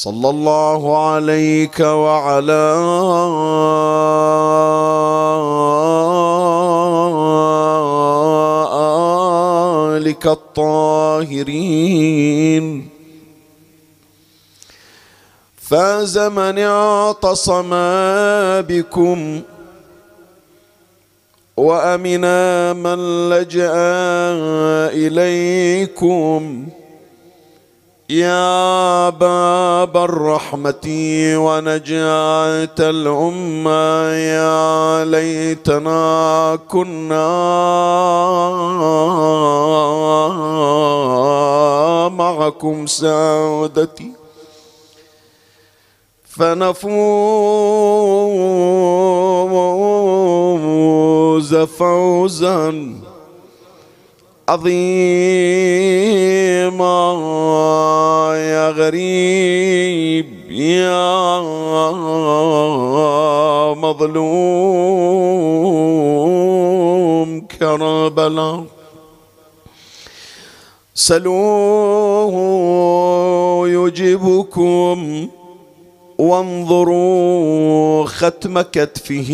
صلى الله عليك وعلى آلك الطاهرين. فاز من اعتصم بكم وامنا من لجأ إليكم. يا باب الرحمة ونجاة الأمة يا ليتنا كنا معكم سادتي. فنفوز فوزا. عظيما يا غريب يا مظلوم كربلاء. سلوه يجيبكم وانظروا ختم كتفه.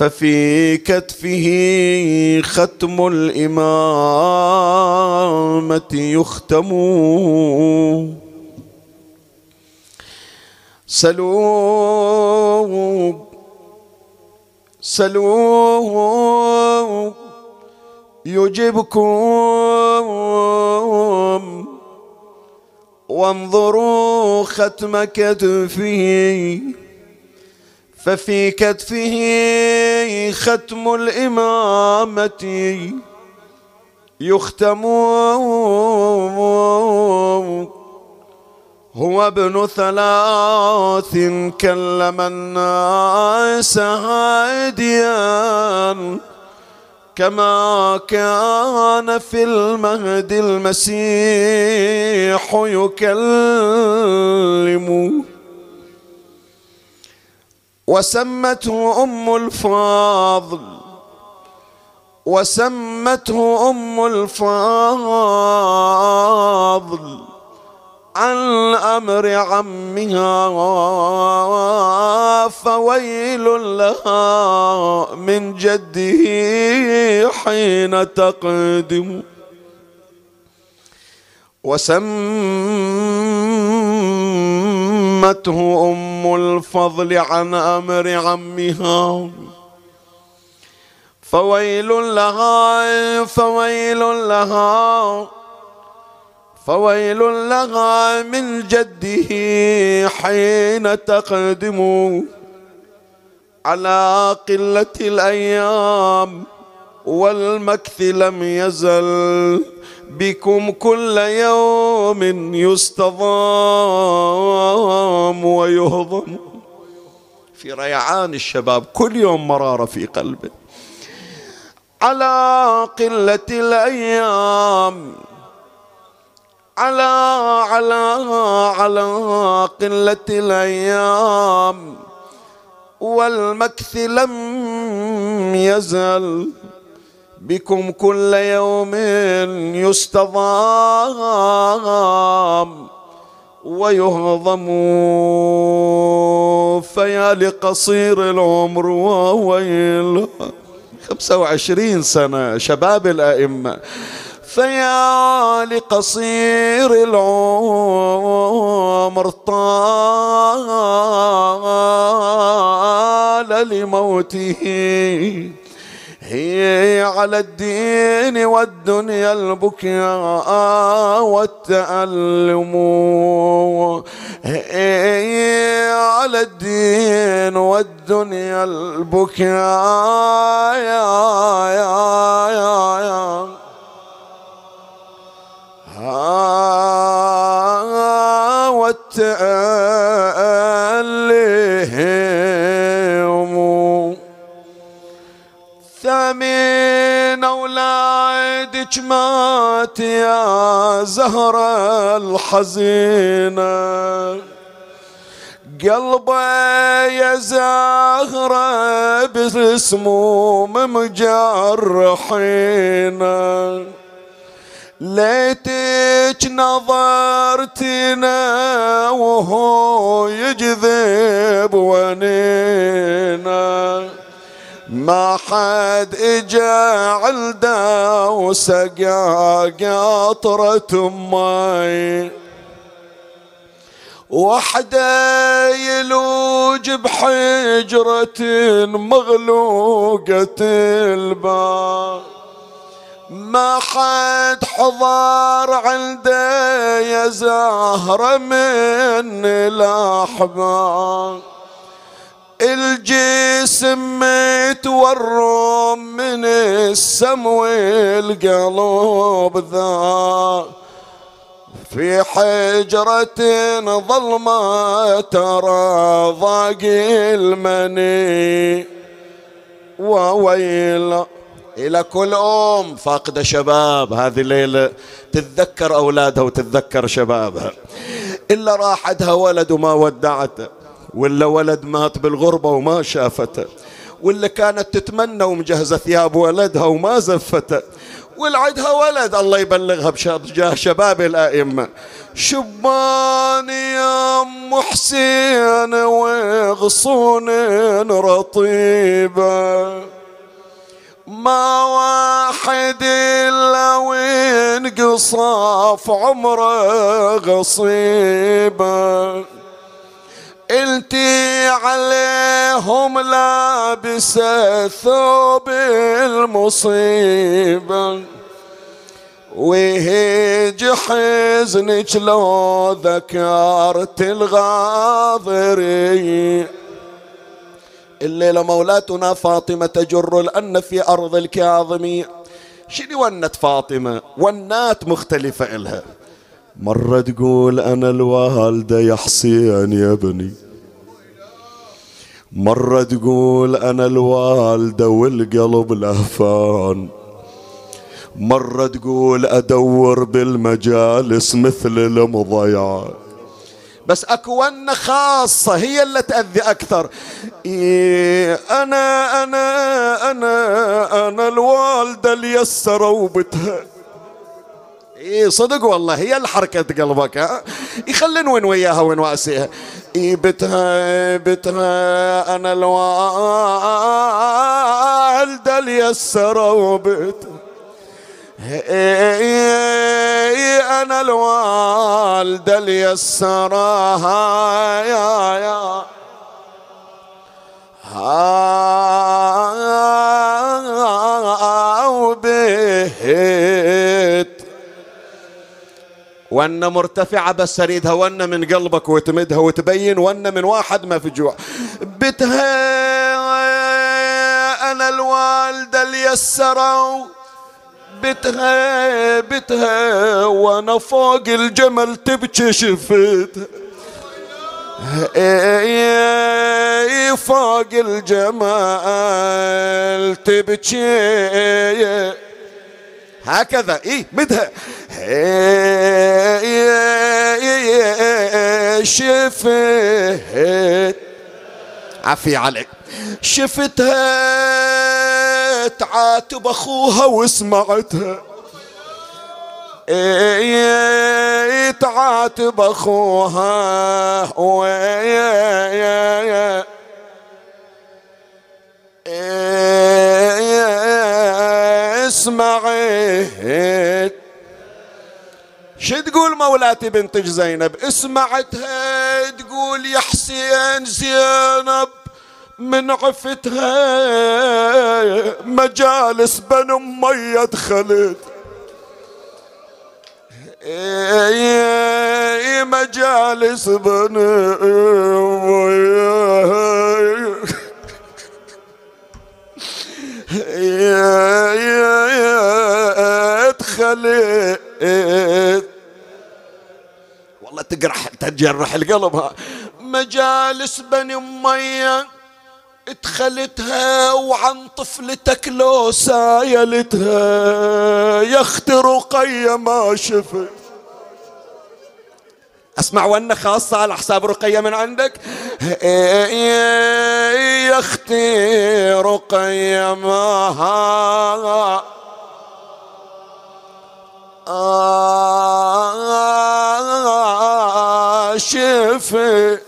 ففي كتفه ختم الإمامة يختم. سلوه سلوه يجبكم. وانظروا ختم كتفه. ففي كتفه ختم الإمامة. يختم هو ابن ثلاث كلم الناس هاديا. كما كان في المهد المسيح يكلم. وسمته أم الفاضل وسمته أم الفاضل. عن أمر عمها فويل لها من جده حين تقدم. وسمته أم الفضل عن أمر عمها. فويل لها فويل لها فويل لها من جده حين تقدم على قلة الأيام. والمكث لم يزل بكم كل يوم يستضام ويهضم. في ريعان الشباب كل يوم مرارة في قلبه. على قلة الأيام. على على على قلة الأيام. والمكث لم يزل. بكم كل يوم يستضام. ويهضم فيا لقصير العمر وويل. خمسة وعشرين سنة شباب الأئمة. فيا لقصير العمر طال لموته. هي على الدين والدنيا البكاء والتألم. هي على الدين والدنيا البكاء يا يا يا يا. والتألم. ثمين أولادك مات يا زهرة الحزينة. قلبه يا زهرة بسموم مجرحينه ليتك نظرتنا وهو يجذب ونينا ما حد إجا علدا وسقى قطرة ماي وحدة يلوج بحجرة مغلوقة الباب. ما حد حضر عنده يا زهرة من الأحباب. الجسم متورم من السم والقلب ذا في حجرة ظلمة ترى ضاق المني. وويل إلى كل أم فاقدة شباب. هذه الليلة تتذكر أولادها وتتذكر شبابها. إلا راح عندها ولد وما ودعته. ولا ولد مات بالغربة وما شافته ولا كانت تتمنى ومجهزة ثياب ولدها وما زفته ولعدها ولد الله يبلغها بجاه شباب الأئمة. شبان يا أم حسين وغصون رطيبة. ما واحد إلا وانقصاف عمره غصيبة. التي عليهم لابسه ثوب المصيبه ويهج حزنك لو ذكرت الغاضرين الليلة مولاتنا فاطمة تجر الأن في أرض الكاظمية شنو ونت فاطمة؟ ونات مختلفة إلها. مرة تقول أنا الوالدة يا حسين يا ابني مرة تقول أنا الوالدة والقلب لهفان. مرة تقول أدور بالمجالس مثل المضيعات بس أكو خاصة هي اللي تأذي أكثر. إيه أنا أنا أنا أنا الوالدة اللي يسروا اي صدق والله هي الحركة قلبك ها؟ يخلين وين وياها وين واسيها. اي بتها بتها أنا الوالدة اللي يسروا بتها أنا الوالدة اللي يسرها يا يا. وبهت وأن مرتفعة بس أريدها وأن من قلبك وتمدها وتبين وأن من واحد ما في جوع. بتها أنا الوالدة اللي يسروا. بتها بتها وأنا فوق الجمل تبكي شفتها فوق الجمال تبكي. هكذا. اي مدها شفت عفي عليك. شفتها تعاتب أخوها وسمعتها. إيه تعاتب أخوها. اسمعي شو تقول مولاتي بنت زينب اسمعتها تقول يا حسين زينب من عفتها مجالس بن امي دخلت. مجالس بن دخلت والله تقرح تجرح القلب مجالس بني اميه ادخلتها وعن طفلتك لو سايلتها يا أختي رقية ما شفت أسمع وأنا خاصة على حساب رقية من عندك. يا أختي رقية ما شفت.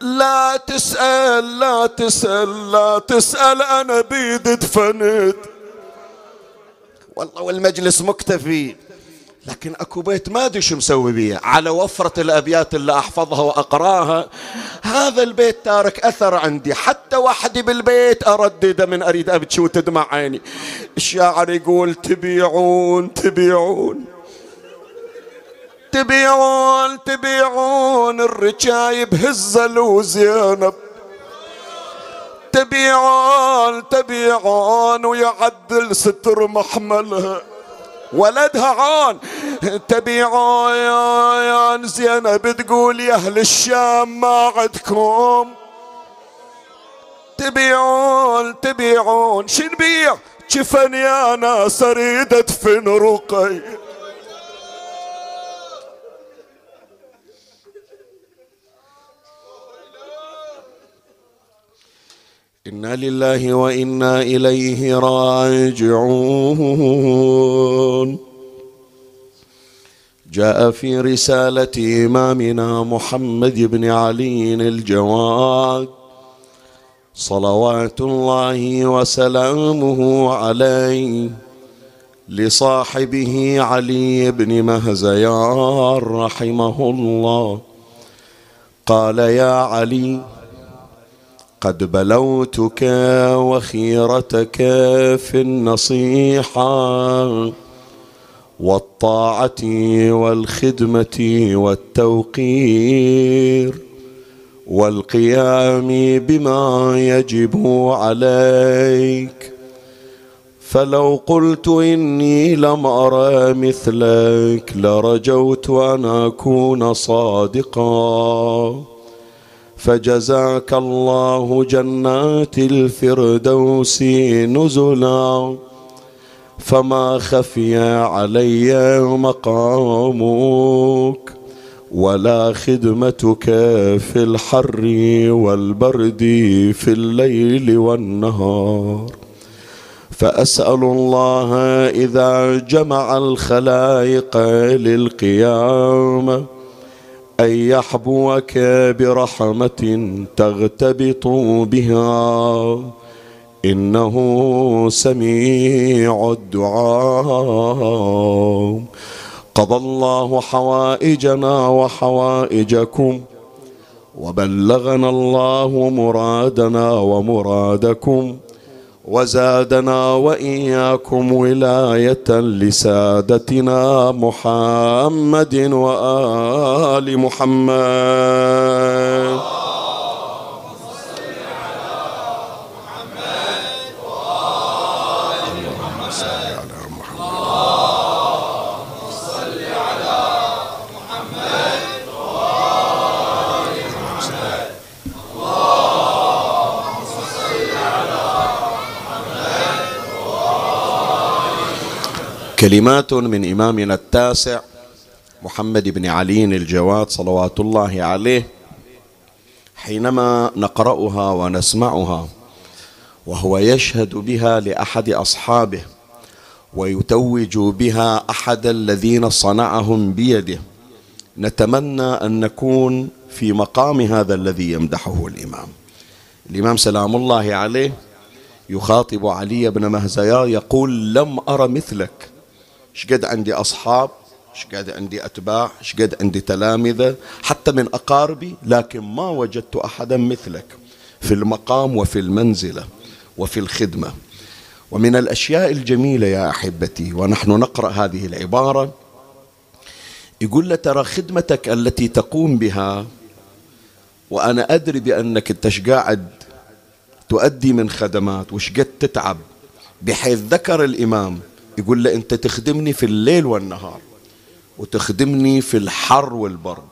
لا تسأل لا تسأل لا تسأل أنا بيد دفنت. والله والمجلس مكتفي. لكن اكو بيت ما ادري شو مسوي بيه. على وفرة الابيات اللي احفظها واقراها هذا البيت تارك اثر عندي. حتى وحدي بالبيت اردده من اريد ابكي وتدمع عيني. الشاعر يقول تبيعون تبيعون. تبيعون تبيعون. الرجايب هزل وزينب تبيعون تبيعون. ويعدل ستر محملها. ولدها عون تبيعون زينب تقول يا أهل الشام ما عندكم. تبيعون تبيعون. شنبيع شفن يا ناس اريد ادفن رقي. إنا لله وإنا إليه راجعون. جاء في رسالة إمامنا محمد بن علي الجواد. صلوات الله وسلامه عليه لصاحبه علي بن مهزيان رحمه الله. قال يا علي قد بلوتك وخيرتك في النصيحة والطاعة والخدمة والتوقير والقيام بما يجب عليك. فلو قلت إني لم ارى مثلك لرجوت أن أكون صادقا. فجزاك الله جنات الفردوس نزلا. فما خفي علي مقامك ولا خدمتك في الحر والبرد في الليل والنهار. فأسأل الله إذا جمع الخلائق للقيامه أن يحبوك برحمة تغتبط بها. إنه سميع الدعاء. قضى الله حوائجنا وحوائجكم وبلغنا الله مرادنا ومرادكم. وزادنا وإياكم ولاية لسادتنا محمد وآل محمد. كلمات من إمامنا التاسع محمد بن علي الجواد صلوات الله عليه حينما نقرأها ونسمعها وهو يشهد بها لأحد أصحابه ويتوج بها أحد الذين صنعهم بيده نتمنى أن نكون في مقام هذا الذي يمدحه الإمام. الإمام سلام الله عليه يخاطب علي بن مهزيا يقول لم أر مثلك. شقد عندي أصحاب شقد عندي أتباع شقد عندي تلامذة حتى من أقاربي لكن ما وجدت أحدا مثلك في المقام وفي المنزلة وفي الخدمة. ومن الأشياء الجميلة يا أحبتي ونحن نقرأ هذه العبارة يقول له ترى خدمتك التي تقوم بها وأنا أدري بأنك أنت قاعد تؤدي من خدمات وش قد تتعب بحيث ذكر الإمام يقول له أنت تخدمني في الليل والنهار وتخدمني في الحر والبرد.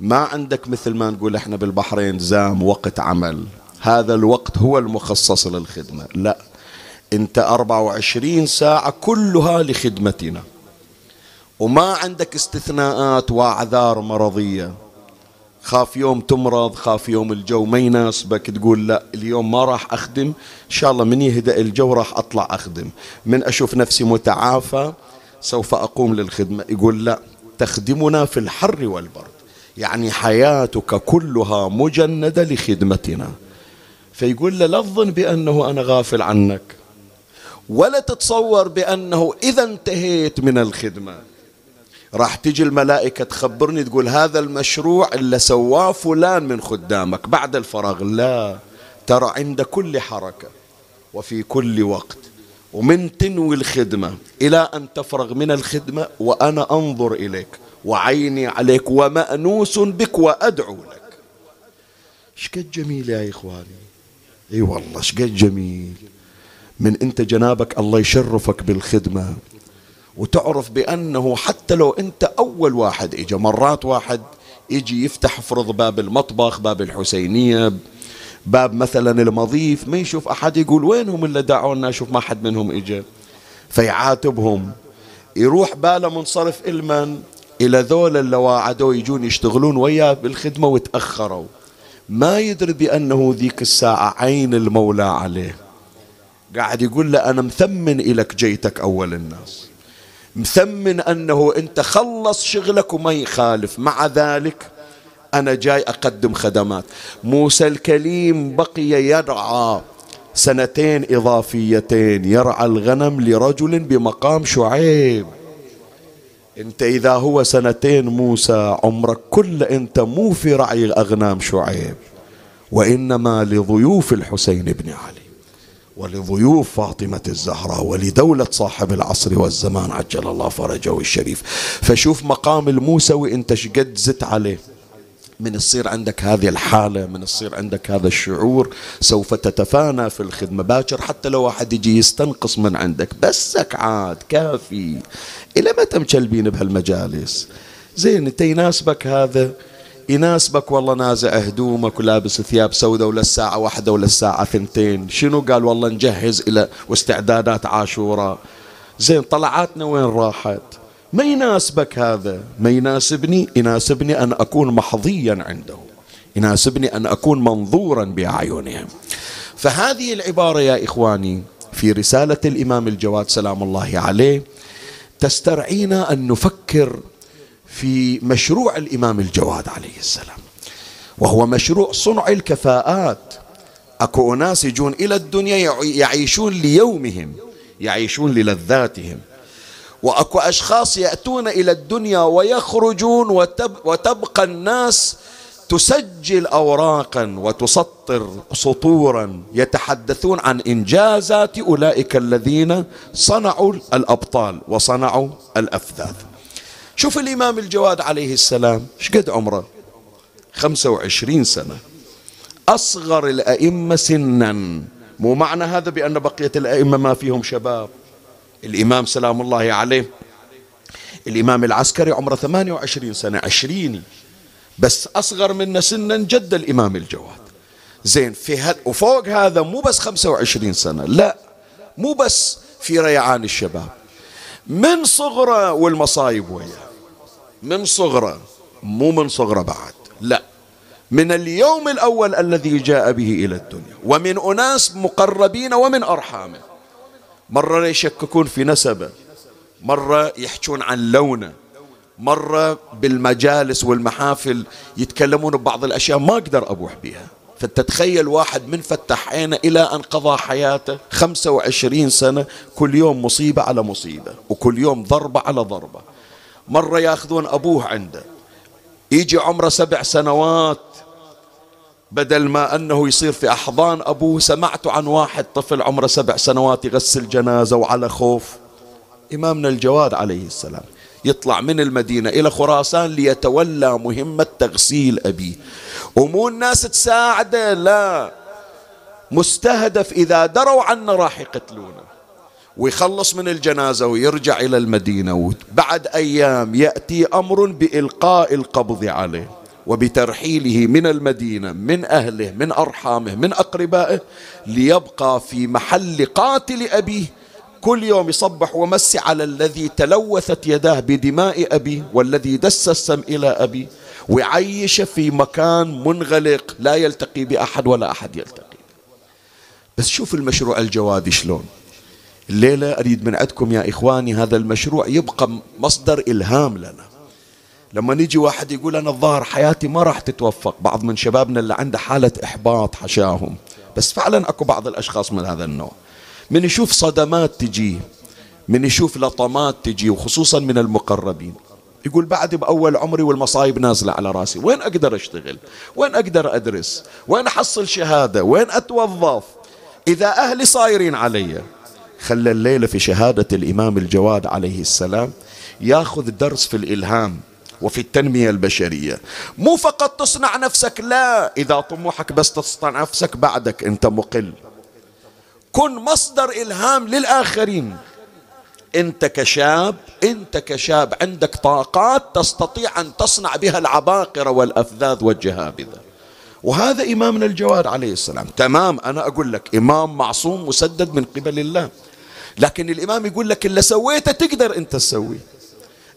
ما عندك مثل ما نقول إحنا بالبحرين زام وقت عمل. هذا الوقت هو المخصص للخدمة. لا انت 24 ساعة كلها لخدمتنا. وما عندك استثناءات وأعذار مرضية. خاف يوم تمرض خاف يوم الجو ما يناسبك تقول لا اليوم ما راح أخدم. إن شاء الله من يهدأ الجو راح أطلع أخدم. من أشوف نفسي متعافى سوف أقوم للخدمة. يقول لا تخدمنا في الحر والبرد. يعني حياتك كلها مجندة لخدمتنا. فيقول له لا تظن بأنه أنا غافل عنك ولا تتصور بأنه إذا انتهيت من الخدمة. راح تجي الملائكة تخبرني تقول هذا المشروع اللي سواه فلان من خدامك. بعد الفراغ لا ترى عند كل حركة وفي كل وقت. ومن تنوي الخدمة إلى أن تفرغ من الخدمة وأنا أنظر إليك وعيني عليك ومأنوس بك وأدعو لك. شقد جميل يا إخواني. إي والله شقد جميل. من أنت جنابك الله يشرفك بالخدمة. وتعرف بأنه حتى لو أنت أول واحد إجا مرات واحد يجي يفتح فرض باب المطبخ باب الحسينية باب مثلا المضيف ما يشوف أحد يقول وينهم اللي دعونا شوف ما حد منهم إجا. فيعاتبهم. يروح باله منصرف إلمن إلى ذول اللي واعدوا يجون يشتغلون وياه بالخدمة وتأخروا. ما يدري بأنه ذيك الساعة عين المولى عليه. قاعد يقول له أنا مثمن إلك جيتك أول الناس. مثمن أنه أنت خلص شغلك وما يخالف. مع ذلك أنا جاي أقدم خدمات. موسى الكليم بقي يرعى سنتين إضافيتين. يرعى الغنم لرجل بمقام شعيب. أنت إذا هو سنتين موسى عمرك كله أنت مو في رعي أغنام شعيب. وإنما لضيوف الحسين بن علي. ولضيوف فاطمة الزهراء ولدولة صاحب العصر والزمان عجل الله فرجه الشريف. فشوف مقام الموسوي انت شقد زت عليه؟ من يصير عندك هذه الحالة من يصير عندك هذا الشعور سوف تتفانى في الخدمة. باكر حتى لو واحد يجي يستنقص من عندك. بسك عاد كافي. إلى متى مكلبين بهالمجالس؟ زين انت يناسبك هذا؟ يناسبك والله نازع هدومك ولابس ثياب سوداء ولا الساعة واحدة ولا الساعة ثنتين شنو قال؟ والله نجهز إلى واستعدادات عاشوراء. زين طلعاتنا وين راحت؟ ما يناسبك هذا. ما يناسبني؟ يناسبني أن أكون محظيا عنده يناسبني أن أكون منظورا بأعينهم. فهذه العبارة يا إخواني في رسالة الإمام الجواد سلام الله عليه تسترعينا أن نفكر في مشروع الإمام الجواد عليه السلام وهو مشروع صنع الكفاءات. أكو أناس يجون إلى الدنيا يعيشون ليومهم يعيشون للذاتهم. وأكو أشخاص يأتون إلى الدنيا ويخرجون وتب وتبقى الناس تسجل أوراقا وتسطر سطورا يتحدثون عن إنجازات أولئك الذين صنعوا الأبطال وصنعوا الأفذاذ. شوف الإمام الجواد عليه السلام شقد عمره؟ خمسة وعشرين سنة. أصغر الأئمة سنا. مو معنى هذا بأن بقية الأئمة ما فيهم شباب. الإمام سلام الله عليه. الإمام العسكري عمره 28 سنة عشريني بس أصغر منا سنا جد الإمام الجواد. زين في هد وفوق هذا مو بس 25 سنة لا. مو بس في ريعان الشباب. من صغره والمصايب وياه. من صغره مو من صغره بعد لا. من اليوم الأول الذي جاء به إلى الدنيا ومن أناس مقربين ومن أرحامه مرة يشككون في نسبه مرة يحجون عن لونه مرة بالمجالس والمحافل يتكلمون ببعض الأشياء ما أقدر أبوح بها فتتخيل واحد من فتح عينه إلى أن قضى حياته خمسة وعشرين سنة كل يوم مصيبة على مصيبة وكل يوم ضربة على ضربة. مرة ياخذون أبوه عنده. يجي عمره سبع سنوات بدل ما أنه يصير في أحضان أبوه سمعت عن واحد طفل عمره سبع سنوات يغسل جنازة وعلى خوف. إمامنا الجواد عليه السلام يطلع من المدينة إلى خراسان ليتولى مهمة تغسيل أبيه. ومو الناس تساعده لا. مستهدف إذا دروا عنا راح يقتلونه. ويخلص من الجنازة ويرجع إلى المدينة وبعد أيام يأتي أمر بإلقاء القبض عليه وبترحيله من المدينة من أهله من أرحامه من أقربائه ليبقى في محل قاتل أبيه. كل يوم يصبح ومسي على الذي تلوثت يداه بدماء أبي والذي دس السم إلى أبي ويعيش في مكان منغلق لا يلتقي بأحد ولا أحد يلتقي. بس شوف المشروع الجوادي شلون. الليلة أريد من عندكم يا إخواني هذا المشروع يبقى مصدر إلهام لنا. لما نيجي واحد يقول أنا الظاهر حياتي ما راح تتوفق بعض من شبابنا اللي عنده حالة إحباط حشاهم. بس فعلا أكو بعض الأشخاص من هذا النوع. من يشوف صدمات تجي من يشوف لطمات تجي وخصوصا من المقربين. يقول بعد بأول عمري والمصايب نازلة على رأسي. وين أقدر أشتغل؟ وين أقدر أدرس؟ وين أحصل شهادة؟ وين أتوظف؟ إذا أهلي صايرين علي خلى الليلة في شهادة الإمام الجواد عليه السلام ياخذ درس في الإلهام وفي التنمية البشرية. مو فقط تصنع نفسك لا. إذا طموحك بس تصنع نفسك بعدك أنت مقل. كن مصدر إلهام للآخرين. أنت كشاب أنت كشاب عندك طاقات تستطيع أن تصنع بها العباقرة والأفذاذ والجهابذة. وهذا إمامنا الجواد عليه السلام. تمام أنا أقول لك إمام معصوم مسدد من قبل الله. لكن الإمام يقول لك اللي سويته تقدر أنت تسوي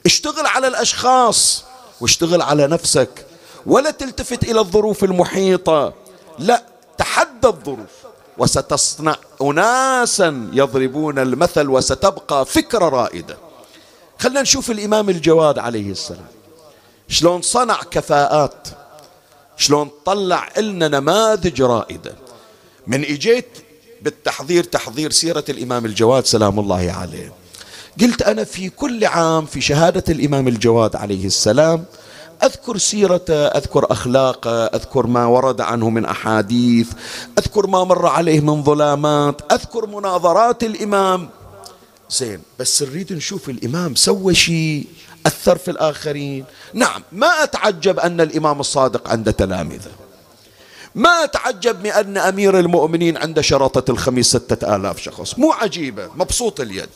اشتغل على الأشخاص واشتغل على نفسك. ولا تلتفت إلى الظروف المحيطة. لا تحدى الظروف. وستصنع أناسا يضربون المثل وستبقى فكرة رائدة. خلنا نشوف الإمام الجواد عليه السلام. شلون صنع كفاءات. شلون طلع لنا نماذج رائدة. من إجيت بالتحضير تحضير سيرة الإمام الجواد سلام الله عليه. قلت أنا في كل عام في شهادة الإمام الجواد عليه السلام أذكر سيرته أذكر أخلاقه أذكر ما ورد عنه من أحاديث أذكر ما مر عليه من ظلامات أذكر مناظرات الإمام. زين بس نريد نشوف الإمام سوى شيء أثر في الآخرين. نعم ما أتعجب أن الإمام الصادق عنده تلامذة ما أتعجب بأن أمير المؤمنين عنده شرطة الخميس ستة آلاف شخص. مو عجيبة مبسوط اليد.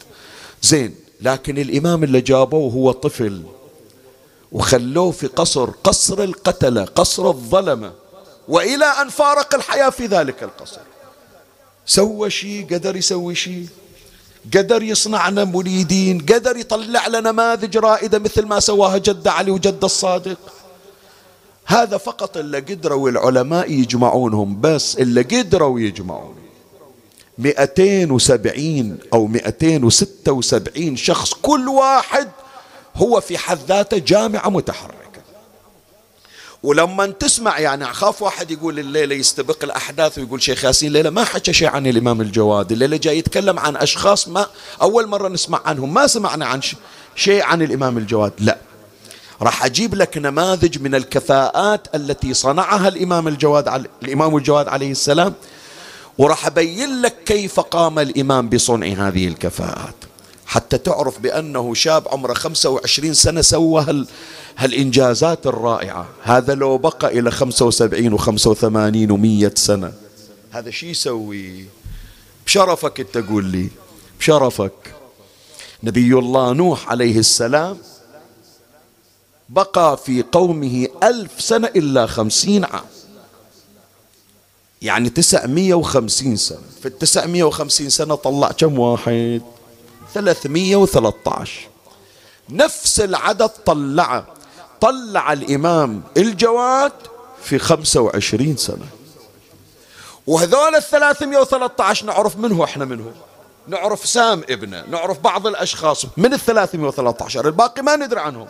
زين لكن الإمام اللي جابوه هو طفل وخلوه في قصر قصر القتلة قصر الظلمة وإلى أن فارق الحياة في ذلك القصر. سوى شيء قدر يسوي شيء قدر يصنعنا مريدين قدر يطلع لنا نماذج رائدة مثل ما سواها جد علي وجد الصادق. هذا فقط اللي قدروا العلماء يجمعونهم بس اللي قدروا يجمعون. 270 أو 276 شخص كل واحد هو في حد ذاته جامعة متحركة. ولما تسمع يعني أخاف واحد يقول الليلة يستبق الأحداث ويقول شيخ ياسين الليلة ما حكى شيء عن الإمام الجواد الليلة جاي يتكلم عن أشخاص ما أول مرة نسمع عنهم ما سمعنا عن شيء عن الإمام الجواد لا. راح أجيب لك نماذج من الكفاءات التي صنعها الإمام الجواد الإمام الجواد عليه السلام وراح أبين لك كيف قام الإمام بصنع هذه الكفاءات. حتى تعرف بأنه شاب عمره 25 سنة سوى هال هالإنجازات الرائعة. هذا لو بقى إلى 75 و85 و100 سنة. هذا شي يسوي؟ بشرفك أنت تقول لي. بشرفك. نبي الله نوح عليه السلام بقى في قومه ألف سنة إلا خمسين عام. يعني تسعمية وخمسين سنة. في التسعمية وخمسين سنة طلع كم واحد؟ ثلاثمية وثلاثة عشر. نفس العدد طلعه طلع الإمام الجواد في خمسة وعشرين سنة. وهذول الثلاثمية وثلاثة عشر نعرف منه إحنا منه نعرف سام ابنه نعرف بعض الأشخاص من الثلاثمية وثلاثة عشر. الباقي ما ندري عنهم.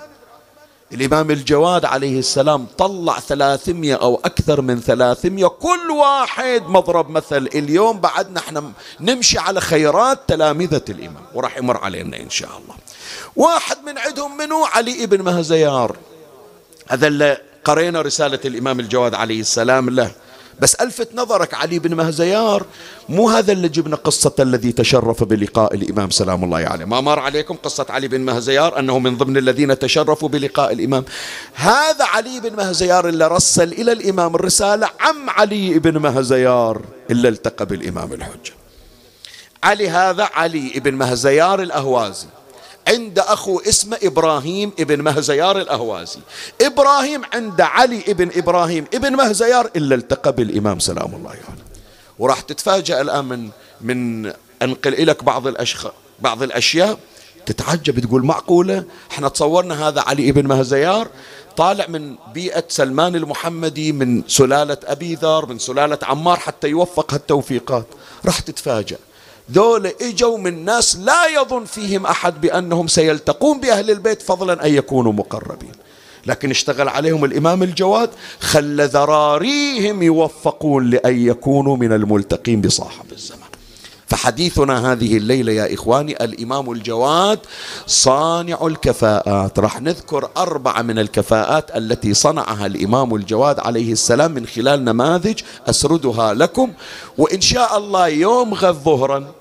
الإمام الجواد عليه السلام طلع ثلاثمية أو أكثر من ثلاثمية كل واحد مضرب مثل. اليوم بعد نحن نمشي على خيرات تلامذة الإمام وراح يمر علينا إن شاء الله. واحد من عندهم منو؟ علي ابن مهزيار. هذا اللي قرينا رسالة الإمام الجواد عليه السلام له. بس ألفت نظرك علي بن مهزيار مو هذا اللي جبنا قصة الذي تشرف بلقاء الإمام سلام الله عليه. ما مر عليكم قصة علي بن مهزيار أنه من ضمن الذين تشرفوا بلقاء الإمام؟ هذا علي بن مهزيار اللي رسل إلى الإمام الرسالة عم علي بن مهزيار اللي التقى بالإمام الحجة. علي هذا علي بن مهزيار الأهوازي. عند أخو اسمه إبراهيم ابن مهزيار الأهوازي. إبراهيم عند علي ابن إبراهيم ابن مهزيار إلا التقى بالإمام. سلام الله عليه. يعني. وراح تتفاجأ الآن من من أنقل لك بعض الأشخاص بعض الأشياء. تتعجب تقول معقولة؟ إحنا تصورنا هذا علي ابن مهزيار طالع من بيئة سلمان المحمدي من سلالة أبي ذر من سلالة عمار حتى يوفق هالتوفيقات. راح تتفاجأ. ذول إجوا من ناس لا يظن فيهم أحد بأنهم سيلتقون بأهل البيت فضلا أن يكونوا مقربين. لكن اشتغل عليهم الإمام الجواد خلى ذراريهم يوفقون لأن يكونوا من الملتقين بصاحب الزمان. فحديثنا هذه الليلة يا إخواني الإمام الجواد صانع الكفاءات. راح نذكر اربعه من الكفاءات التي صنعها الإمام الجواد عليه السلام من خلال نماذج أسردها لكم. وإن شاء الله يوم غد ظهرا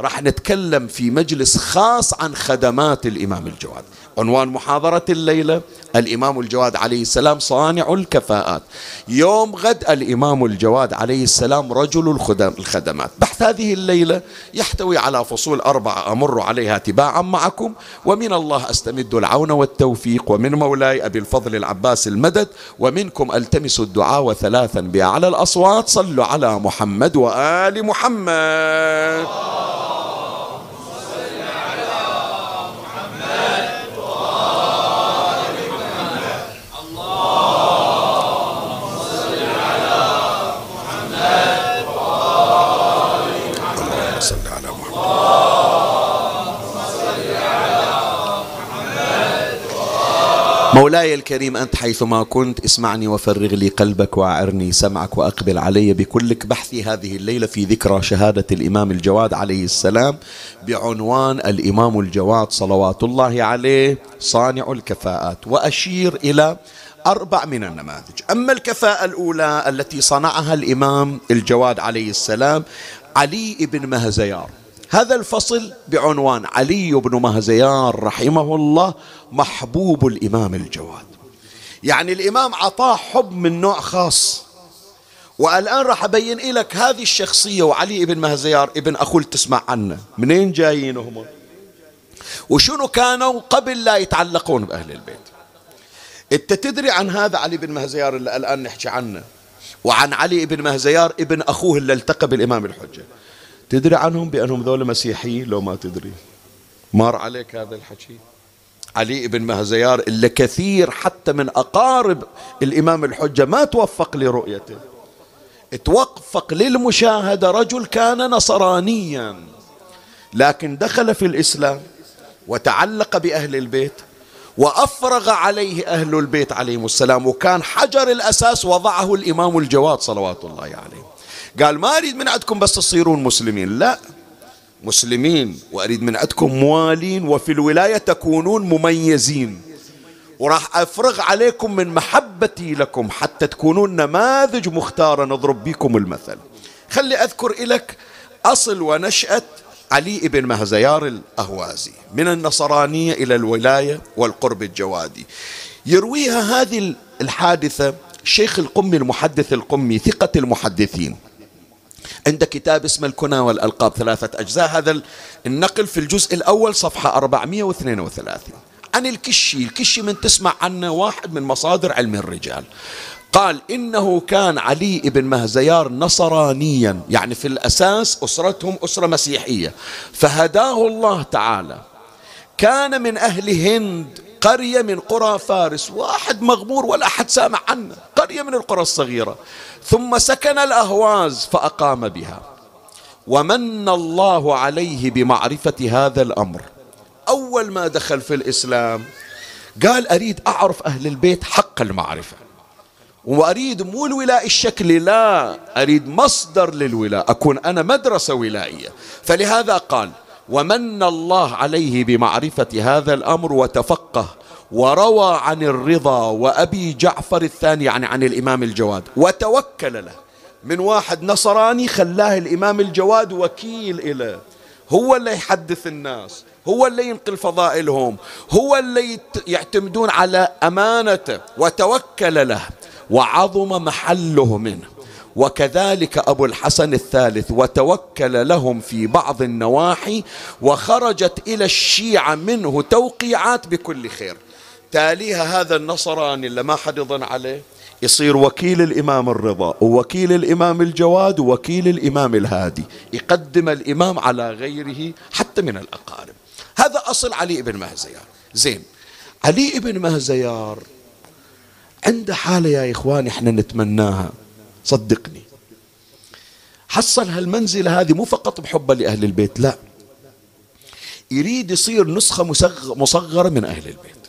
راح نتكلم في مجلس خاص عن خدمات الإمام الجواد. عنوان محاضرة الليلة الإمام الجواد عليه السلام صانع الكفاءات. يوم غد الإمام الجواد عليه السلام رجل الخدمات. بحث هذه الليلة يحتوي على فصول أربعة أمر عليها تباعا معكم ومن الله أستمد العون والتوفيق ومن مولاي أبي الفضل العباس المدد ومنكم ألتمس الدعاء وثلاثا بأعلى الأصوات. صلوا على محمد وآل محمد. مولاي الكريم أنت حيثما كنت اسمعني وفرغ لي قلبك وأعرني سمعك وأقبل علي بكلك بحثي هذه الليلة في ذكرى شهادة الإمام الجواد عليه السلام بعنوان الإمام الجواد صلوات الله عليه صانع الكفاءات وأشير إلى أربع من النماذج. أما الكفاءة الأولى التي صنعها الإمام الجواد عليه السلام علي بن مهزيار. هذا الفصل بعنوان علي بن مهزيار رحمه الله محبوب الإمام الجواد. يعني الإمام عطاه حب من نوع خاص. والآن راح أبين لك هذه الشخصية وعلي بن مهزيار ابن أخول تسمع عنه. منين جايين هم وشنو كانوا قبل لا يتعلقون بأهل البيت؟ أنت تدري عن هذا علي بن مهزيار اللي الآن نحكي عنه؟ وعن علي بن مهزيار ابن أخوه اللي التقى بالإمام الحجة. تدري عنهم بأنهم ذولا مسيحيين؟ لو ما تدري. مر عليك هذا الحكي. علي بن مهزيار اللي كثير حتى من أقارب الإمام الحجة ما توفق لرؤيته. توفق للمشاهدة. رجل كان نصرانيا لكن دخل في الإسلام وتعلق بأهل البيت وأفرغ عليه أهل البيت عليهم السلام وكان حجر الأساس وضعه الإمام الجواد صلوات الله عليه. قال ما أريد من عندكم بس تصيرون مسلمين. لا. مسلمين وأريد من عندكم موالين وفي الولاية تكونون مميزين. وراح أفرغ عليكم من محبتي لكم حتى تكونون نماذج مختارة نضرب بكم المثل. خلي أذكر لك أصل ونشأة علي بن مهزيار الأهوازي من النصرانية إلى الولاية والقرب الجوادي. يرويها هذه الحادثة شيخ القمي المحدث القمي ثقة المحدثين. عند كتاب اسمه الكنى والألقاب ثلاثة أجزاء. هذا النقل في الجزء الأول صفحة 432 عن الكشي الكشي من تسمع عنه واحد من مصادر علم الرجال. قال إنه كان علي بن مهزيار نصرانيا يعني في الأساس أسرتهم أسرة مسيحية. فهداه الله تعالى. كان من أهل هند قرية من قرى فارس واحد مغمور ولا أحد سامع عنه قرية من القرى الصغيرة. ثم سكن الأهواز فأقام بها. ومن الله عليه بمعرفة هذا الأمر. أول ما دخل في الإسلام قال أريد أعرف أهل البيت حق المعرفة. وأريد مو الولاء الشكلي لا أريد مصدر للولاء أكون أنا مدرسة ولائية. فلهذا قال ومن الله عليه بمعرفة هذا الأمر وتفقه وروى عن الرضا وأبي جعفر الثاني يعني عن الإمام الجواد وتوكل له. من واحد نصراني خلاه الإمام الجواد وكيل إليه هو اللي يحدث الناس هو اللي ينقل فضائلهم هو اللي يعتمدون على أمانته وتوكل له وعظم محله منه. وكذلك أبو الحسن الثالث وتوكل لهم في بعض النواحي وخرجت إلى الشيعة منه توقيعات بكل خير. تاليها هذا النصراني اللي ما حد يظن عليه؟ يصير وكيل الإمام الرضا ووكيل الإمام الجواد ووكيل الإمام الهادي. يقدم الإمام على غيره حتى من الأقارب. هذا أصل علي بن مهزيار. زين علي بن مهزيار عنده حالة يا إخواني إحنا نتمناها. صدقني. حصل هالمنزلة هذه مو فقط بحبه لأهل البيت؟ لا. يريد يصير نسخة مصغرة من أهل البيت.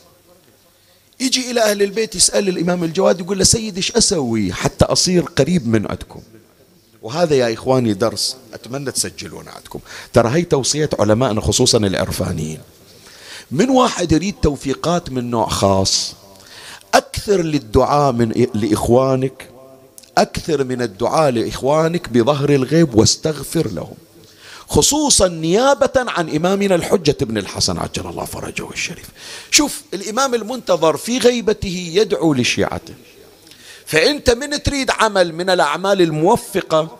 يجي إلى أهل البيت يسأل الإمام الجواد يقول له سيدي إيش أسوي؟ حتى أصير قريب من عندكم. وهذا يا إخواني درس. أتمنى تسجلون عندكم. ترى هي توصية علمائنا خصوصا العرفانيين. من واحد يريد توفيقات من نوع خاص أكثر للدعاء من لإخوانك أكثر من الدعاء لإخوانك بظهر الغيب واستغفر لهم. خصوصا نيابة عن إمامنا الحجة بن الحسن عجل الله فرجه الشريف. شوف الإمام المنتظر في غيبته يدعو لشيعته. فأنت من تريد عمل من الأعمال الموفقة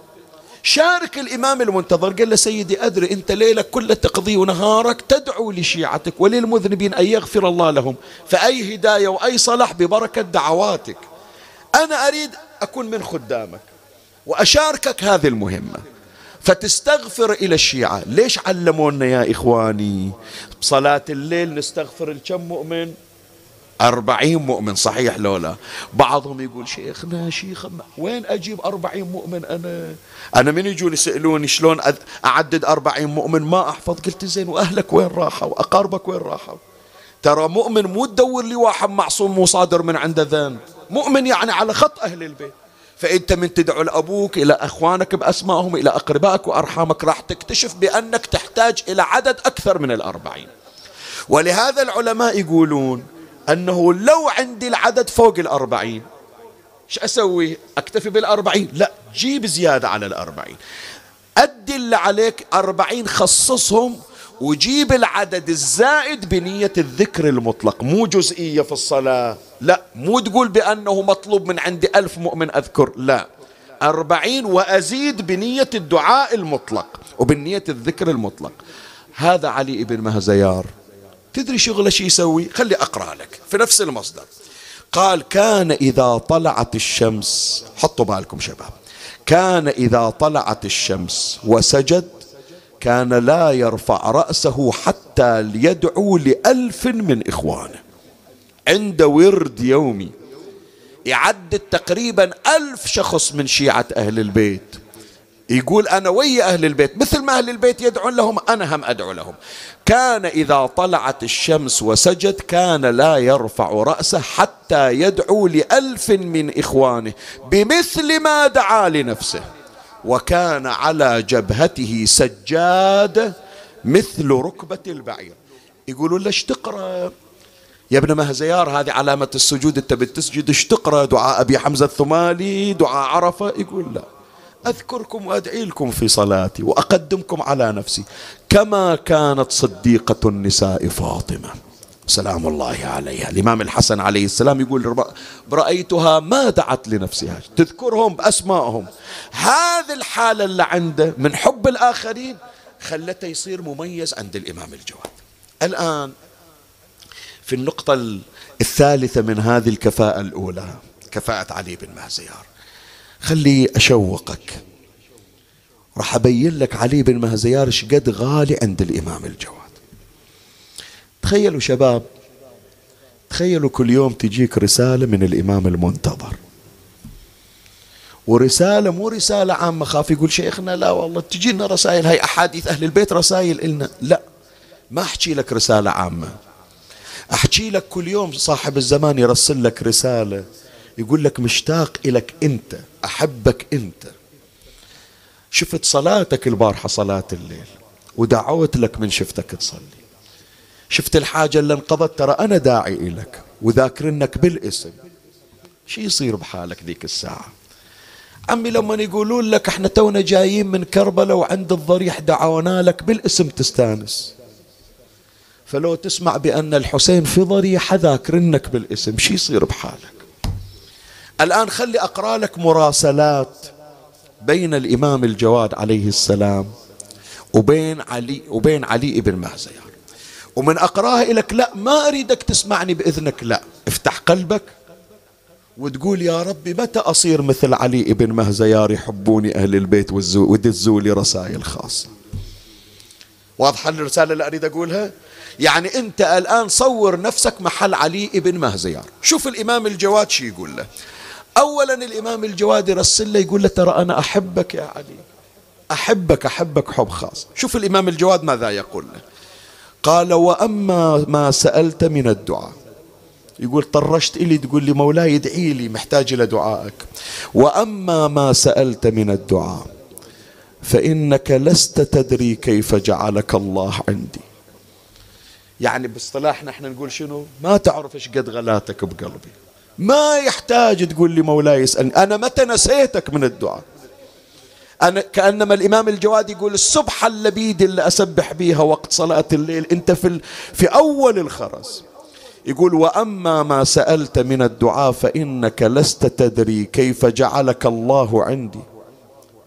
شارك الإمام المنتظر. قال له سيدي أدري أنت ليلك كله تقضي ونهارك تدعو لشيعتك وللمذنبين أن يغفر الله لهم فأي هداية وأي صلاح ببركة دعواتك. أنا أريد أكون من خدامك وأشاركك هذه المهمة. فتستغفر إلى الشيعة. ليش علمونا يا إخواني؟ بصلاة الليل نستغفر الكم مؤمن؟ أربعين مؤمن صحيح لولا بعضهم يقول شيخنا شيخ وين أجيب أربعين مؤمن أنا؟ أنا من يجون يسألوني شلون أعدد أربعين مؤمن؟ ما أحفظ. قلت زين وأهلك وين راحوا؟ أقاربك وين راحوا؟ ترى مؤمن مو تدور لي واحد معصوم مصادر من عنده ذنب. مؤمن يعني على خط أهل البيت. فأنت من تدعو لأبوك إلى أخوانك بأسمائهم إلى أقربائك وأرحامك راح تكتشف بأنك تحتاج إلى عدد أكثر من الأربعين. ولهذا العلماء يقولون أنه لو عندي العدد فوق الأربعين إيش أسوي؟ أكتفي بالأربعين؟ لا جيب زيادة على الأربعين. أدي اللي عليك أربعين خصصهم وجيب العدد الزائد بنية الذكر المطلق. مو جزئية في الصلاة. لا مو تقول بأنه مطلوب من عندي ألف مؤمن أذكر لا. أربعين وأزيد بنية الدعاء المطلق وبنية الذكر المطلق. هذا علي بن مهزيار. تدري شغله شو يسوي؟ خلي أقرأ لك في نفس المصدر. قال كان إذا طلعت الشمس حطوا بالكم شباب. كان إذا طلعت الشمس وسجد كان لا يرفع رأسه حتى يدعو لألف من إخوانه. عند ورد يومي. يعدد تقريبا ألف شخص من شيعة أهل البيت. يقول أنا ويا أهل البيت مثل ما أهل البيت يدعون لهم أنا هم أدعو لهم. كان إذا طلعت الشمس وسجد كان لا يرفع رأسه حتى يدعو لألف من إخوانه بمثل ما دعا لنفسه. وكان على جبهته سجاد مثل ركبة البعير. يقولوا ليش تقرأ؟ يا ابن مهزيار هذه علامة السجود. انت بتسجد إيش تقرأ؟ دعاء أبي حمزة الثمالي دعاء عرفة؟ يقول لا. أذكركم وأدعي لكم في صلاتي وأقدمكم على نفسي كما كانت صديقة النساء فاطمة. سلام الله عليها. الإمام الحسن عليه السلام يقول رأيتها ما دعت لنفسها. تذكرهم بأسمائهم. هذه الحالة اللي عنده من حب الآخرين خلته يصير مميز عند الإمام الجواد. الآن في النقطة الثالثة من هذه الكفاءة الأولى كفاءة علي بن مهزيار. خلي أشوقك. راح أبين لك علي بن مهزيار إيش قد غالي عند الإمام الجواد. تخيلوا شباب تخيلوا كل يوم تجيك رسالة من الإمام المنتظر. ورسالة مو رسالة عامة خاف يقول شيخنا لا والله تجينا رسائل هاي أحاديث أهل البيت رسائل إلنا. لا ما أحكي لك رسالة عامة. أحكي لك كل يوم صاحب الزمان يرسل لك رسالة يقول لك مشتاق إلك أنت أحبك أنت. شفت صلاتك البارحة صلاة الليل ودعوت لك من شفتك تصلي. شفت الحاجة اللي انقضت ترى أنا داعي إلك وذاكرنك بالاسم. شي يصير بحالك ذيك الساعة؟ عمي لما يقولون لك إحنا تونا جايين من كربلاء وعند الضريح دعونا لك بالاسم تستانس. فلو تسمع بأن الحسين في ضريحة ذاكرنك بالاسم شي يصير بحالك؟ الآن خلي أقرأ لك مراسلات بين الإمام الجواد عليه السلام وبين علي وبين علي بن مهزيار ومن أقرأها لك لا ما أريدك تسمعني بإذنك لا. افتح قلبك وتقول يا ربي متى أصير مثل علي بن مهزيار يحبوني أهل البيت ودزوا لي رسائل خاصة؟ واضحة الرسالة اللي أريد أقولها؟ يعني أنت الآن صور نفسك محل علي بن مهزيار شوف الإمام الجواد شي يقول له. أولا الإمام الجواد يرسل له يقول له ترى أنا أحبك يا علي. أحبك أحبك حب خاص. شوف الإمام الجواد ماذا يقول له. قال وأما ما سألت من الدعاء. يقول طرشت إلي تقول لي مولاي ادعي لي محتاج إلى دعائك. وأما ما سألت من الدعاء فإنك لست تدري كيف جعلك الله عندي. يعني باصطلاحنا إحنا نقول شنو؟ ما تعرف إيش قد غلاتك بقلبي. ما يحتاج تقول لي مولاي اسألني أنا متى نسيتك من الدعاء؟ أنا كأنما الإمام الجواد يقول السبحة اللبيد اللي أسبح بيها وقت صلاة الليل أنت في, في أول الخرز. يقول وأما ما سألت من الدعاء فإنك لست تدري كيف جعلك الله عندي.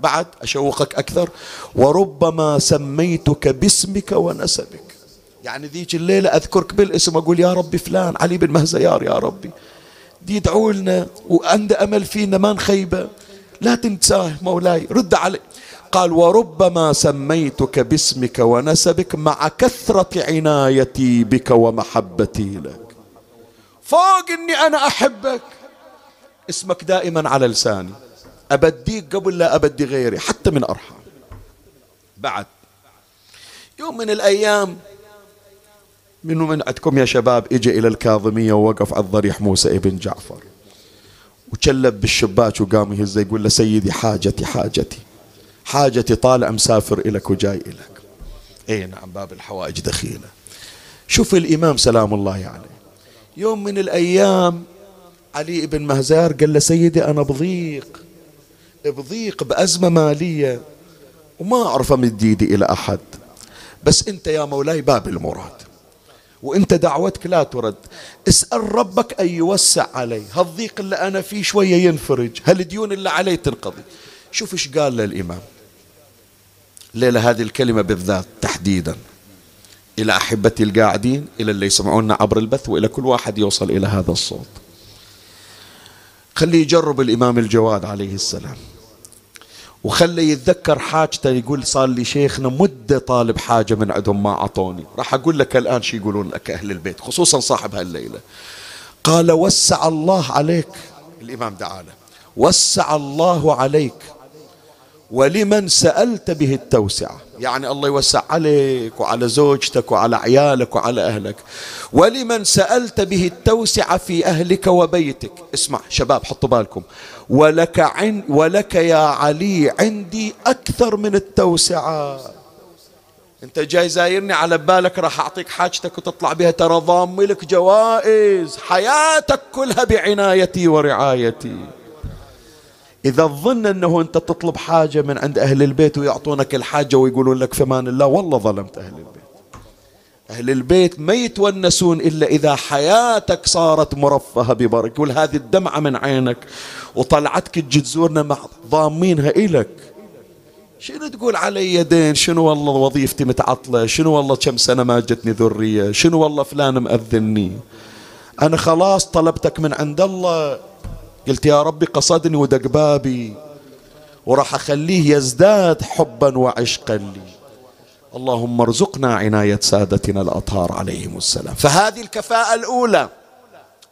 بعد أشوقك أكثر. وربما سميتك باسمك ونسبك. يعني ذيك الليلة أذكرك بالاسم أقول يا ربي فلان علي بن مهزيار يا ربي. دي لنا وعنده أمل فينا ما نخيبه. لا تنساه مولاي رد علي. قال وربما سميتك باسمك ونسبك مع كثرة عنايتي بك ومحبتي لك. فوق إني أنا أحبك. اسمك دائما على لساني. أبديك قبل لا أبدي غيري حتى من أرحام. بعد. يوم من الأيام منو من عندكم يا شباب اجى إلى الكاظمية ووقف على الضريح موسى ابن جعفر. وكلب بالشباك وقام يهزه يقول له سيدي حاجتي حاجتي. حاجتي طالع مسافر إلك وجاي إلك. إي نعم باب الحوائج دخيلة. شوف الإمام سلام الله عليه. يعني يوم من الأيام علي بن مهزار قال له سيدي أنا بضيق. بضيق بأزمة مالية. وما أعرف أمد إيدي إلى أحد. بس أنت يا مولاي باب المراد. وانت دعوتك لا ترد. اسأل ربك أن يوسع علي هالضيق اللي أنا فيه شوية ينفرج. هالديون اللي علي تنقضي. شوف إيش قال للإمام. ليلة هذه الكلمة بالذات تحديدا. إلى أحبتي القاعدين إلى اللي يسمعونا عبر البث وإلى كل واحد يوصل إلى هذا الصوت. خليه يجرب الإمام الجواد عليه السلام. وخلي يتذكر حاجته يقول صار لي شيخنا مدة طالب حاجة من عندهم ما أعطوني. راح أقول لك الآن شو يقولون لك أهل البيت خصوصا صاحب هالليلة. قال وسع الله عليك. الإمام دعاله وسع الله عليك. ولمن سألت به التوسعة. يعني الله يوسع عليك وعلى زوجتك وعلى عيالك وعلى أهلك. ولمن سألت به التوسعة في أهلك وبيتك. اسمع شباب حطوا بالكم. ولك, عن ولك يا علي عندي أكثر من التوسعة. أنت جاي زايرني على بالك راح أعطيك حاجتك وتطلع بها. ترى ضامي لك جوائز. حياتك كلها بعنايتي ورعايتي. إذا تظن أنه أنت تطلب حاجة من عند أهل البيت ويعطونك الحاجة ويقولون لك في أمان الله والله ظلمت أهل البيت. أهل البيت ما يتونسون إلا إذا حياتك صارت مرفهة ببركة يقول هذه الدمعة من عينك وطلعتك تجي تزورنا مع ضامينها إلك شنو تقول علي دين؟ شنو والله وظيفتي متعطلة؟ شنو والله كم سنة ما جتني ذرية؟ شنو والله فلان مأذني أنا خلاص طلبتك من عند الله. قلت يا ربي قصدني ودق بابي وراح أخليه يزداد حبا وعشقا لي. اللهم ارزقنا عناية سادتنا الأطهار عليهم السلام. فهذه الكفاءة الأولى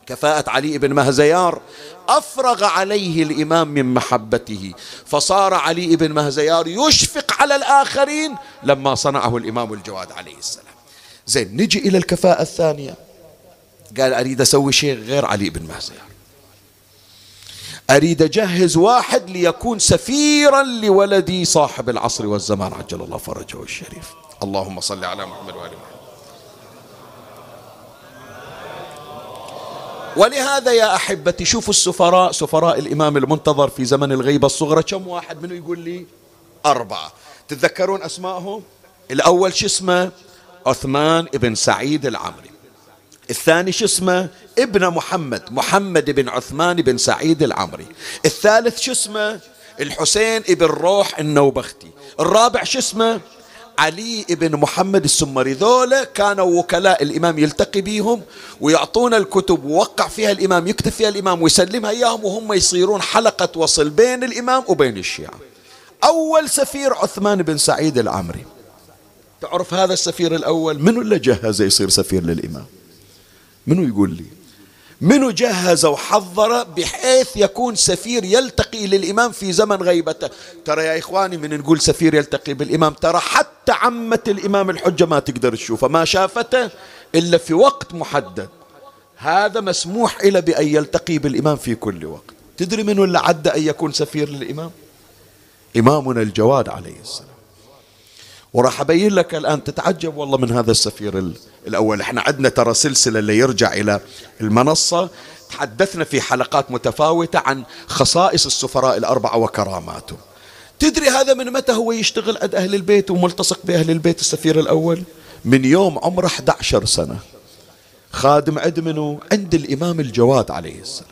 كفاءة علي بن مهزيار أفرغ عليه الإمام من محبته. فصار علي بن مهزيار يشفق على الآخرين لما صنعه الإمام الجواد عليه السلام. زين نجي إلى الكفاءة الثانية. قال أريد أسوي شيء غير علي بن مهزيار. أريد أجهز واحد ليكون سفيرا لولدي صاحب العصر والزمان عجل الله فرجه الشريف. اللهم صل على محمد وآل محمد. ولهذا يا أحبتي شوفوا السفراء سفراء الإمام المنتظر في زمن الغيبة الصغرى. كم واحد منه يقول لي؟ أربعة. تتذكرون أسمائهم الأول شو اسمه؟ عثمان بن سعيد العمري. الثاني شو اسمه؟ ابن محمد محمد بن عثمان بن سعيد العمري. الثالث شو اسمه؟ الحسين ابن روح النوبختي. الرابع شو اسمه؟ علي بن محمد السمري. ذولا كانوا وكلاء الإمام يلتقي بيهم ويعطونا الكتب ووقع فيها الإمام يكتب فيها الإمام ويسلمها إياهم وهم يصيرون حلقة وصل بين الإمام وبين الشيعة. أول سفير عثمان بن سعيد العمري. تعرف هذا السفير الأول؟ منو اللي جهزه يصير سفير للإمام؟ منو يقول لي؟ منو جهز وحضر بحيث يكون سفير يلتقي للإمام في زمن غيبته؟ ترى يا إخواني من نقول سفير يلتقي بالإمام ترى حتى عمة الإمام الحجة ما تقدر تشوفه ما شافته إلا في وقت محدد. هذا مسموح إلى بأن يلتقي بالإمام في كل وقت. تدري منو اللي عدى أن يكون سفير للإمام؟ إمامنا الجواد عليه السلام. وراح أبين لك الآن تتعجب والله من هذا السفير الأول. إحنا عندنا ترى سلسلة اللي يرجع إلى المنصة. تحدثنا في حلقات متفاوتة عن خصائص السفراء الأربعة وكراماتهم تدري هذا من متى هو يشتغل عند أهل البيت وملتصق بأهل البيت السفير الأول؟ من يوم عمره 11 سنة. خادم عند منه عند الإمام الجواد عليه السلام.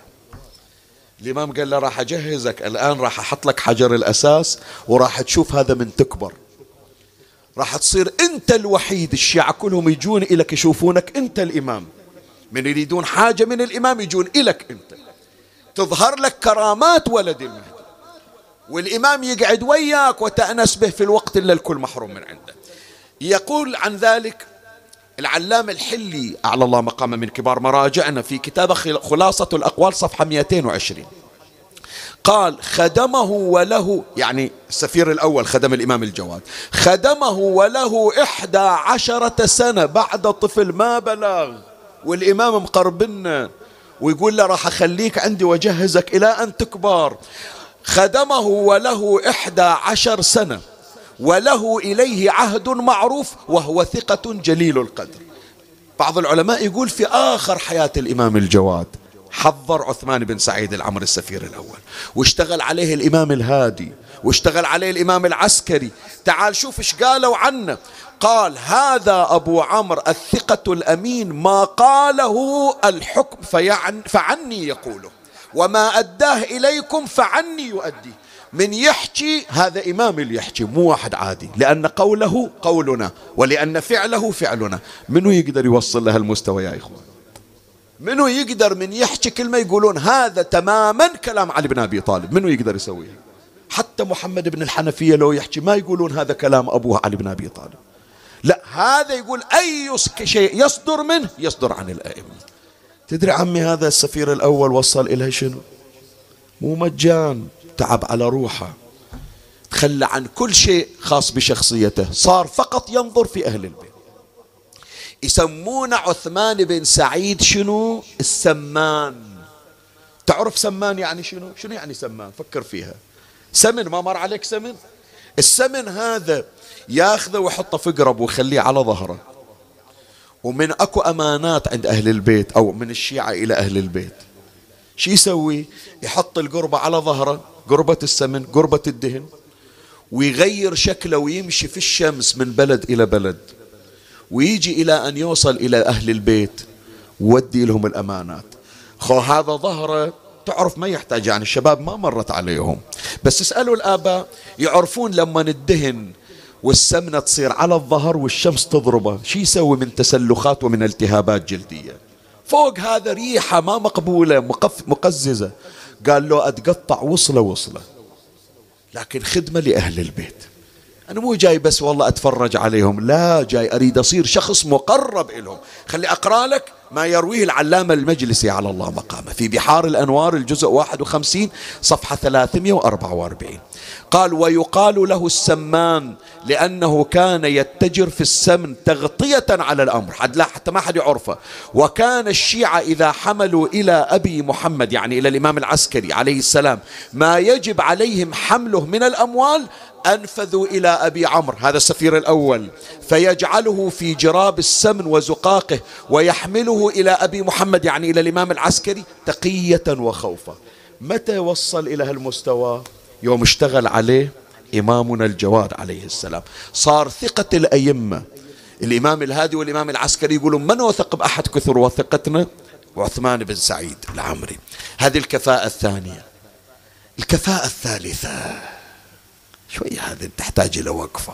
الإمام قال له راح أجهزك الآن راح أحط لك حجر الأساس وراح تشوف هذا من تكبر. راح تصير أنت الوحيد الشيعة كلهم يجون إليك يشوفونك أنت الإمام. من يريدون حاجة من الإمام يجون إليك أنت. تظهر لك كرامات ولد المهدي والإمام يقعد وياك وتأنس به في الوقت اللي الكل محروم من عنده. يقول عن ذلك العلام الحلي أعلى الله مقامه من كبار مراجعنا في كتابه خلاصة الأقوال صفحة 220 قال خدمه وله يعني السفير الأول خدم الإمام الجواد خدمه وله إحدى عشرة سنة بعد طفل ما بلغ. والإمام مقربنا ويقول له راح أخليك عندي وأجهزك إلى أن تكبر. خدمه وله إحدى عشر سنة وله إليه عهد معروف وهو ثقة جليل القدر. بعض العلماء يقول في آخر حياة الإمام الجواد حضر عثمان بن سعيد العمر السفير الأول واشتغل عليه الإمام الهادي واشتغل عليه الإمام العسكري. تعال شوف إيش قالوا عنه. قال هذا أبو عمرو الثقة الأمين ما قاله الحكم فيعن فعني يقوله وما أداه إليكم فعني يؤدي من يحكي هذا إمام اللي يحكي مو واحد عادي لأن قوله قولنا ولأن فعله فعلنا. منو يقدر يوصل له المستوى يا إخوان؟ منو يقدر من يحكي كلمة يقولون هذا تماما كلام علي بن أبي طالب؟ منو يقدر يسويها حتى محمد بن الحنفية لو يحكي ما يقولون هذا كلام أبوه علي بن أبي طالب. لا هذا يقول أي شيء يصدر منه يصدر عن الأئمة. تدري عمي هذا السفير الأول وصل إلى شنو؟ مو مجان تعب على روحه. تخلى عن كل شيء خاص بشخصيته صار فقط ينظر في أهل البيت. يسمون عثمان بن سعيد شنو؟ السمان. تعرف سمان يعني شنو؟ شنو يعني سمان؟ فكر فيها. سمن ما مر عليك سمن؟ السمن هذا ياخذه ويحطه في قرب ويخليه على ظهره. ومن أكو أمانات عند أهل البيت أو من الشيعة إلى أهل البيت. شو يسوي؟ يحط القربة على ظهره قربة السمن قربة الدهن ويغير شكله ويمشي في الشمس من بلد إلى بلد. ويجي إلى أن يوصل إلى أهل البيت ودي لهم الأمانات. خو هذا ظهره تعرف ما يحتاج يعني الشباب ما مرت عليهم. بس اسألوا الآباء يعرفون لما الدهن والسمنة تصير على الظهر والشمس تضربه شو يسوي من تسلخات ومن التهابات جلدية؟ فوق هذا ريحة ما مقبولة مقف مقززة. قال له أتقطع وصلة وصلة. لكن خدمة لأهل البيت. أنا مو جاي بس والله أتفرج عليهم لا جاي أريد أصير شخص مقرب إلهم. خلي أقرأ لك ما يرويه العلامة المجلسي. على الله مقامه في بحار الأنوار الجزء 51 صفحة 344 قال ويقال له السمان لأنه كان يتجر في السمن تغطية على الأمر. حتى ما حد يعرفه. وكان الشيعة إذا حملوا إلى أبي محمد يعني إلى الإمام العسكري عليه السلام ما يجب عليهم حمله من الأموال أنفذوا إلى أبي عمرو هذا السفير الأول. فيجعله في جراب السمن وزقاقه ويحمله إلى أبي محمد يعني إلى الإمام العسكري تقية وخوفا. متى وصل إلى هالمستوى؟ يوم اشتغل عليه إمامنا الجواد عليه السلام. صار ثقة الأئمة. الإمام الهادي والإمام العسكري يقولون من وثق بأحد كثر وثقتنا؟ وعثمان بن سعيد العمري. هذه الكفاءة الثانية. الكفاءة الثالثة. شوية هذه تحتاج إلى وقفة.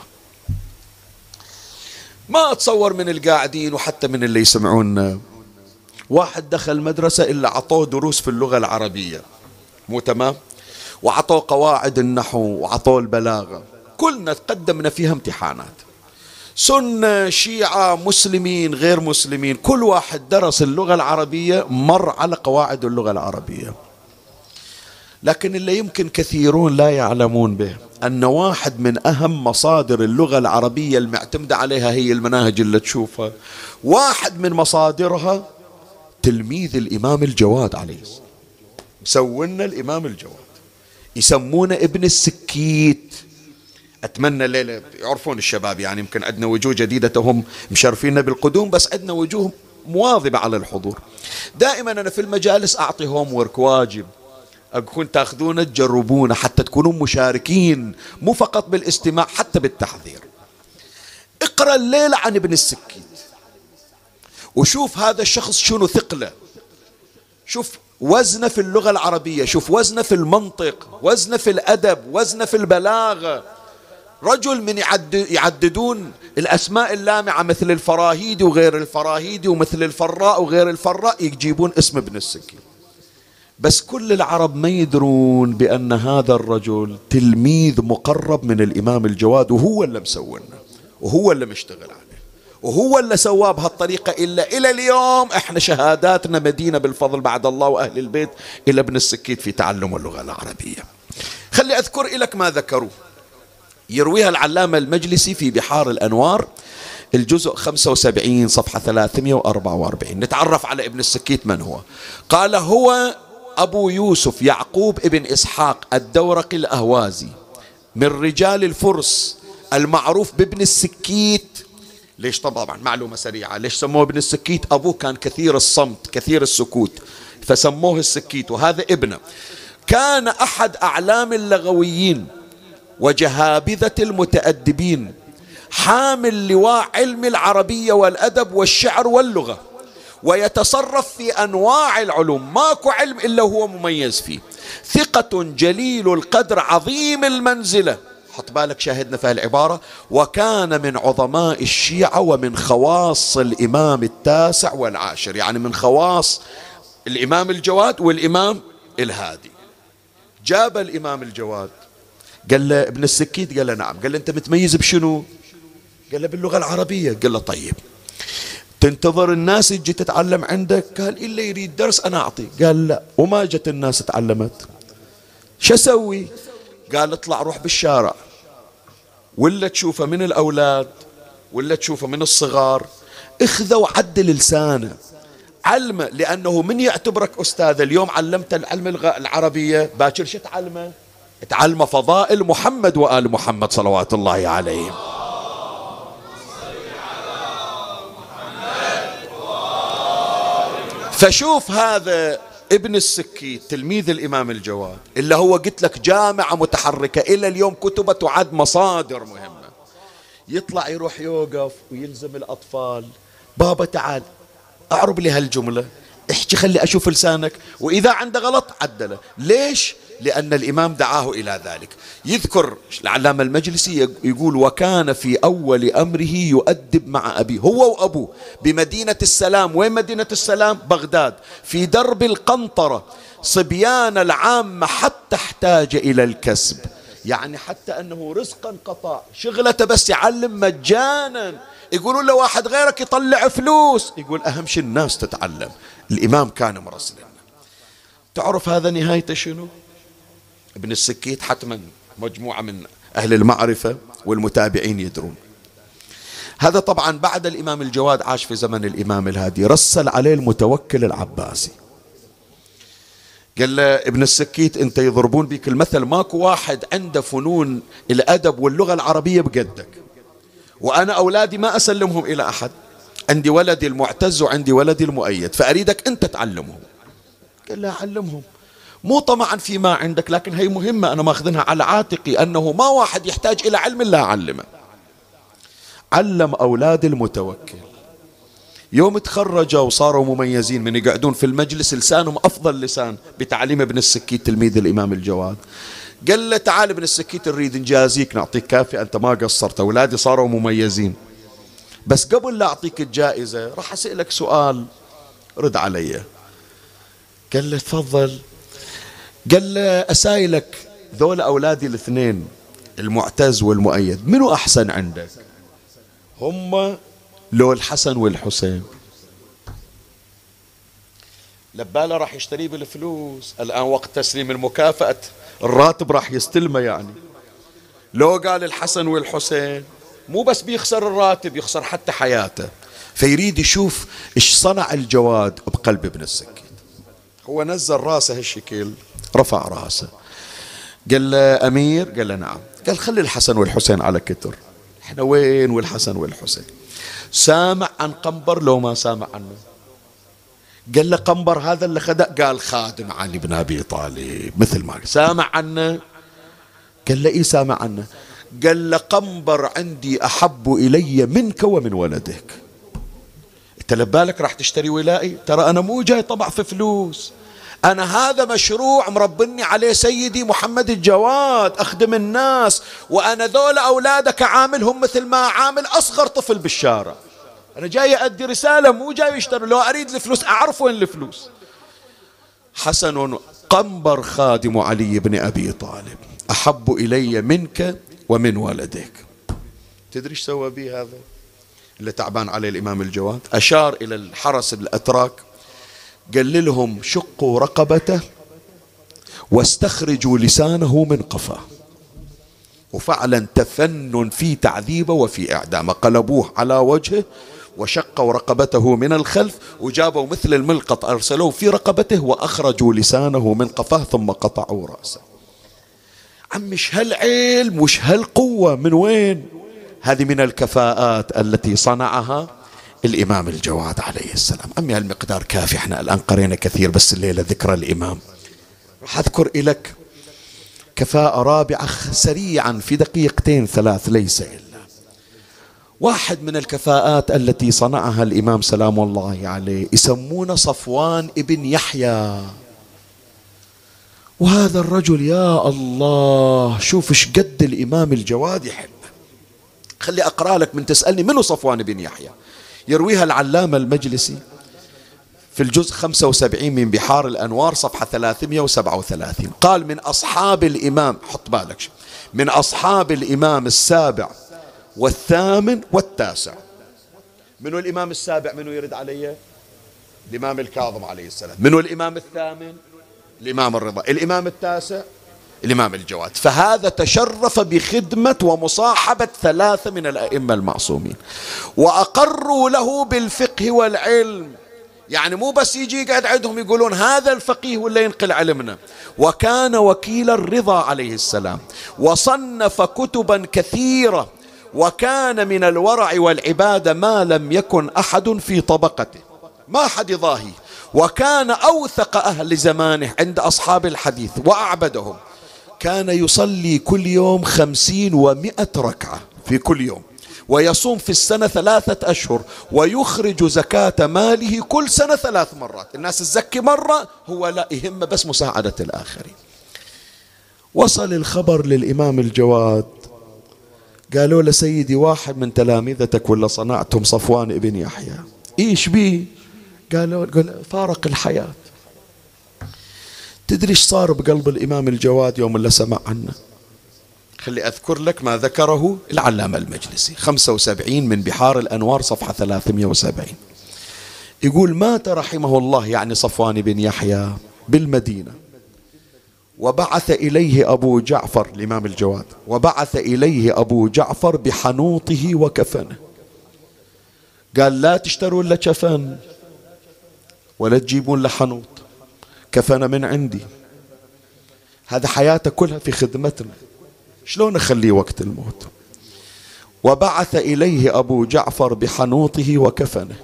ما أتصور من القاعدين وحتى من اللي يسمعون. واحد دخل مدرسة إلا عطوه دروس في اللغة العربية. مو تمام؟ وعطوه قواعد النحو وعطوه البلاغة. كلنا قدمنا فيها امتحانات. سنة شيعة مسلمين غير مسلمين. كل واحد درس اللغة العربية مر على قواعد اللغة العربية. لكن اللي يمكن كثيرون لا يعلمون به أن واحد من أهم مصادر اللغة العربية المعتمدة عليها هي المناهج اللي تشوفها. واحد من مصادرها تلميذ الإمام الجواد عليه مسونا الإمام الجواد. يسمونه ابن السكيت. أتمنى الليلة يعرفون الشباب يعني يمكن عندنا وجوه جديدة هم مشرفينا بالقدوم بس عندنا وجوه مواظبة على الحضور. دائما أنا في المجالس أعطي homework واجب. أكون تاخذونه تجربونه حتى تكونون مشاركين مو فقط بالاستماع حتى بالتحضير. اقرأ الليلة عن ابن السكيت. وشوف هذا الشخص شنو ثقله. شوف وزنه في اللغة العربية شوف وزنه في المنطق وزنه في الأدب وزنه في البلاغة. رجل من يعد يعددون الأسماء اللامعة مثل الفراهيدي وغير الفراهيدي ومثل الفراء وغير الفراء يجيبون اسم ابن السكيت بس كل العرب ما يدرون بأن هذا الرجل تلميذ مقرب من الإمام الجواد وهو اللي مسوينا وهو اللي مشتغل عليه وهو اللي سواه بهالطريقة إلا إلى اليوم إحنا شهاداتنا مدينة بالفضل بعد الله وأهل البيت إلى ابن السكيت في تعلم اللغة العربية. خلي أذكر لك ما ذكروا. يرويها العلامة المجلسي في بحار الأنوار الجزء 75 صفحة 344 نتعرف على ابن السكيت من هو. قال هو أبو يوسف يعقوب ابن إسحاق الدورقي الأهوازي من رجال الفرس المعروف بابن السكيت. ليش طبعا معلومة سريعة. ليش سموه ابن السكيت؟ أبوه كان كثير الصمت كثير السكوت فسموه السكيت. وهذا ابنه كان أحد أعلام اللغويين وجهابذة المتأدبين حامل لواء علم العربية والأدب والشعر واللغة. ويتصرف في أنواع العلوم. ماكو علم إلا هو مميز فيه. ثقة جليل القدر عظيم المنزلة. حط بالك شاهدنا في العبارة وكان من عظماء الشيعة ومن خواص الإمام التاسع والعاشر. يعني من خواص الإمام الجواد والإمام الهادي. جاب الإمام الجواد. قال له ابن السكيت قال له نعم. قال له أنت متميز بشنو؟ قال له باللغة العربية. قال له طيب. تنتظر الناس تجي تتعلم عندك؟ قال إلا يريد درس أنا أعطي. قال لا. وما جت الناس تعلمت. شو أسوي؟ قال اطلع روح بالشارع. ولا تشوفه من الأولاد ولا تشوفه من الصغار. اخذه وعدل لسانه علمه لأنه من يعتبرك أستاذ؟ اليوم علمت العلم العربية. باكر شو تعلمه؟ تعلمه فضائل محمد وآل محمد صلوات الله عليهم. فشوف هذا ابن السكي تلميذ الإمام الجواد اللي هو قلت لك جامعة متحركة إلى اليوم كتبة تعد مصادر مهمة. يطلع يروح يوقف ويلزم الأطفال. بابا تعال أعرب لي هالجملة. احكي خلي أشوف لسانك. وإذا عنده غلط عدله. ليش؟ لأن الإمام دعاه إلى ذلك. يذكر العلامة المجلسي يقول وكان في أول أمره يؤدب مع أبيه هو وأبوه بمدينة السلام. وين مدينة السلام؟ بغداد في درب القنطرة. صبيان العامة حتى احتاج إلى الكسب. يعني حتى أنه رزقا قطع شغلته بس يعلم مجانا. يقولون له واحد غيرك يطلع فلوس. يقول أهم شيء الناس تتعلم. الإمام كان مرسلا تعرف هذا نهايته شنو؟ ابن السكيت حتما مجموعة من أهل المعرفة والمتابعين يدرون. هذا طبعا بعد الإمام الجواد عاش في زمن الإمام الهادي. رسل عليه المتوكل العباسي. قال له ابن السكيت أنت يضربون بك المثل ماكو واحد عنده فنون الأدب واللغة العربية بقدك. وأنا أولادي ما أسلمهم إلى أحد. عندي ولدي المعتز وعندي ولدي المؤيد فأريدك أنت تعلمهم. قال له علمهم. مو طمعا فيما عندك لكن هي مهمة أنا ماخذنها على عاتقي أنه ما واحد يحتاج إلى علم إلا أعلمه. علم أولاد المتوكل. يوم تخرجوا وصاروا مميزين من يقعدون في المجلس لسانهم أفضل لسان بتعليم ابن السكيت تلميذ الإمام الجواد. قال له تعال ابن السكيت نريد نجازيك نعطيك كافي أنت ما قصرت أولادي صاروا مميزين. بس قبل لا أعطيك الجائزة راح أسألك سؤال رد علي. قال له تفضل. قال له أسايلك. ذول أولادي الاثنين المعتز والمؤيد منو أحسن عندك؟ هم لو الحسن والحسين. لبالة راح يشتريه بالفلوس. الآن وقت تسليم المكافأة الراتب راح يستلمه يعني. لو قال الحسن والحسين مو بس بيخسر الراتب يخسر حتى حياته. فيريد يشوف إيش صنع الجواد بقلب ابن السكيت. هو نزل راسه هالشكل رفع راسه. قال له أمير؟ قال له نعم. قال خلي الحسن والحسين على كتر. إحنا وين والحسن والحسين؟ سامع عن قنبر لو ما سامع عنه. قال له قنبر هذا اللي خدع قال خادم علي بن أبي طالب. مثل ما سامع عنه؟ قال له إيه سامع عنه. قال له قنبر عندي أحب إلي منك ومن ولدك. انت لبالك راح تشتري ولائي؟ ترى أنا مو جاي طبع في فلوس. أنا هذا مشروع مربني عليه سيدي محمد الجواد أخدم الناس وأنا ذول أولادك عاملهم مثل ما عامل أصغر طفل بالشارع. أنا جاي أدي رسالة مو جاي يشتري لو أريد الفلوس أعرف وين الفلوس. حسن قنبر خادم علي بن أبي طالب أحب إلي منك ومن ولدك تدري إيش سوى به هذا؟ اللي تعبان عليه الإمام الجواد. أشار إلى الحرس الأتراك قال لهم شقوا رقبته واستخرجوا لسانه من قفاه. وفعلا تفنن في تعذيبه وفي إعدامه. قلبوه على وجهه وشقوا رقبته من الخلف وجابوا مثل الملقط أرسلوه في رقبته وأخرجوا لسانه من قفاه ثم قطعوا رأسه. عم مش هالعلم وش هالقوة؟ من وين؟ هذه من الكفاءات التي صنعها الإمام الجواد عليه السلام. أمي هالمقدار كافي إحنا الآن قرينا كثير بس الليلة ذكرى الإمام. راح أذكر لك كفاءة رابعة سريعا في دقيقتين ثلاث ليس إلا. واحد من الكفاءات التي صنعها الإمام سلام الله عليه يسمونه صفوان ابن يحيى. وهذا الرجل يا الله شوف إيش قد الإمام الجواد يحب خلي أقرأ لك من تسألني منو صفوان بن يحيى. يرويها العلامة المجلسي في الجزء 75 من بحار الأنوار صفحة 337 قال من أصحاب الإمام حط بالك من أصحاب الإمام السابع والثامن والتاسع. منو الإمام السابع؟ منو يرد علي؟ الإمام الكاظم عليه السلام. منو الإمام الثامن؟ الإمام الرضا. الإمام التاسع الإمام الجواد. فهذا تشرف بخدمة ومصاحبة ثلاثة من الأئمة المعصومين. وأقروا له بالفقه والعلم. يعني مو بس يجي يقعد عندهم يقولون هذا الفقيه ولا ينقل علمنا. وكان وكيل الرضا عليه السلام. وصنف كتبا كثيرة. وكان من الورع والعبادة ما لم يكن أحد في طبقته. ما حد ضاهي وكان أوثق أهل زمانه عند أصحاب الحديث. وأعبدهم. كان يصلي كل يوم خمسين ومائة ركعة في كل يوم ويصوم في السنة ثلاثة أشهر ويخرج زكاة ماله كل سنة ثلاث مرات. الناس تزكي مرة هو لا يهم بس مساعدة الآخرين. وصل الخبر للإمام الجواد. قالوا له سيدي واحد من تلامذتك ولا صنعتهم صفوان ابن يحيى؟ إيش بيه؟ قالوا فارق الحياة. تدري إيش صار بقلب الإمام الجواد يوم اللي سمع عنه؟ خلي أذكر لك ما ذكره العلامة المجلسي 75 من بحار الأنوار صفحة 370 يقول مات رحمه الله يعني صفوان بن يحيى بالمدينة. وبعث إليه أبو جعفر الإمام الجواد وبعث إليه أبو جعفر بحنوطه وكفنه. قال لا تشترون له كفن ولا تجيبون له حنوط كفن من عندي؟ هذا حياته كلها في خدمتنا. شلون أخليه وقت الموت؟ وبعث إليه أبو جعفر بحنوطه وكفنه.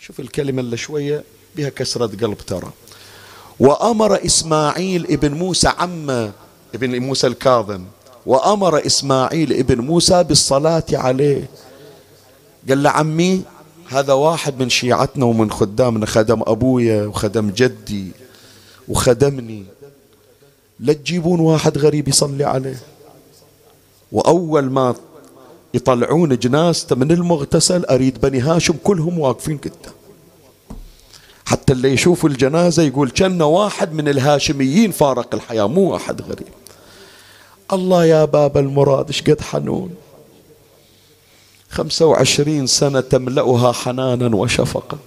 شوف الكلمة اللي شوية بها كسرة قلب ترى. وأمر إسماعيل ابن موسى عم ابن موسى الكاظم. وأمر إسماعيل ابن موسى بالصلاة عليه. قال له عمي هذا واحد من شيعتنا ومن خدامنا خدم أبويا وخدم جدي وخدمني. لا تجيبون واحد غريب يصلي عليه. وأول ما يطلعون جنازته من المغتسل أريد بني هاشم كلهم واقفين قدام حتى اللي يشوف الجنازة يقول كأن واحد من الهاشميين فارق الحياة مو واحد غريب. الله يا باب المراد إيش قد حنون؟ خمسة وعشرين سنة تملأها حنانا وشفقة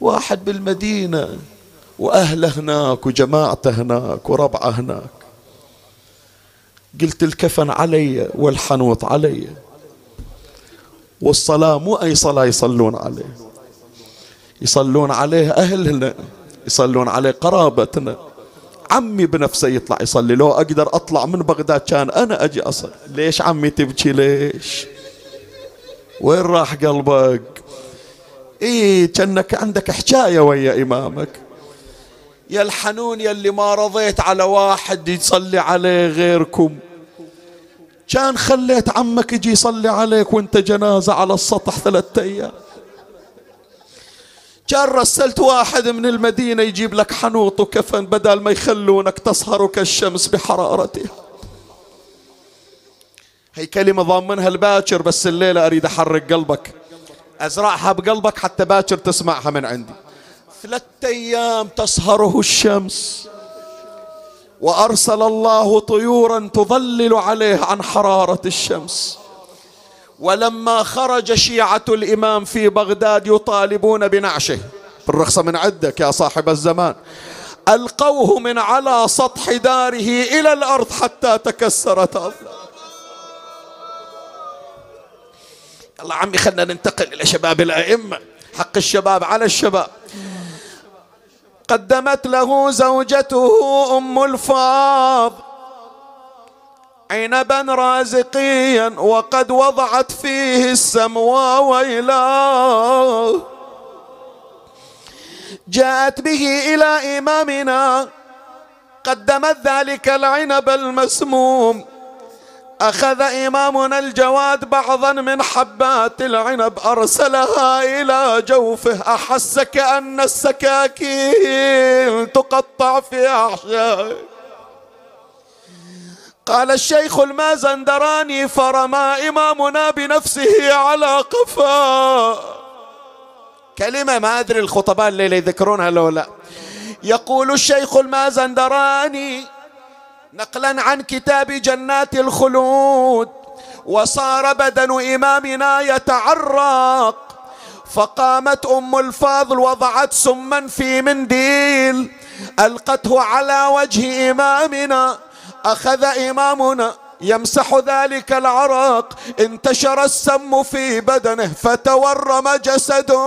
واحد بالمدينة وأهله هناك وجماعته هناك وربعه هناك. قلت الكفن علي والحنوط علي. والصلاة مو أي صلاة يصلون عليه. يصلون عليه أهلنا يصلون عليه قرابتنا. عمي بنفسه يطلع يصلي لو أقدر أطلع من بغداد كان أنا أجي أصلي. ليش عمي تبكي؟ ليش؟ وين راح قلبك؟ إيه كأنك عندك حكاية ويا إمامك. يا الحنون يلي ما رضيت على واحد يصلي عليه غيركم. كان خليت عمك يجي يصلي عليك وأنت جنازة على السطح ثلاثة أيام. كان رسلت واحد من المدينة يجيب لك حنوط وكفن بدل ما يخلونك تصهر كالشمس بحرارتها. هي كلمة ضامنها الباكر بس الليلة أريد أحرق قلبك. أزرعها بقلبك حتى باكر تسمعها من عندي. ثلاثة أيام تصهره الشمس وأرسل الله طيورا تظلل عليه عن حرارة الشمس. ولما خرج شيعة الإمام في بغداد يطالبون بنعشه. الرخصة من عندك يا صاحب الزمان. ألقوه من على سطح داره إلى الأرض حتى تكسرت أظلام يلا عمي خلنا ننتقل إلى شباب الأئمة. حق الشباب على الشباب. قدمت له زوجته أم الفاض عنبا رازقيا وقد وضعت فيه السموى ويلاه جاءت به إلى إمامنا قدمت ذلك العنب المسموم. أخذ إمامنا الجواد بعضا من حبات العنب أرسلها إلى جوفه. أحس كأن السكاكين تقطع في أحشائه قال الشيخ المازندراني فرمى إمامنا بنفسه على قفاه كلمة ما أدري الخطباء اللي يذكرونها لو لا. يقول الشيخ المازندراني نقلا عن كتاب جنات الخلود وصار بدن إمامنا يتعرق. فقامت أم الفاضل وضعت سما في منديل ألقته على وجه إمامنا. أخذ إمامنا يمسح ذلك العرق انتشر السم في بدنه فتورم جسده.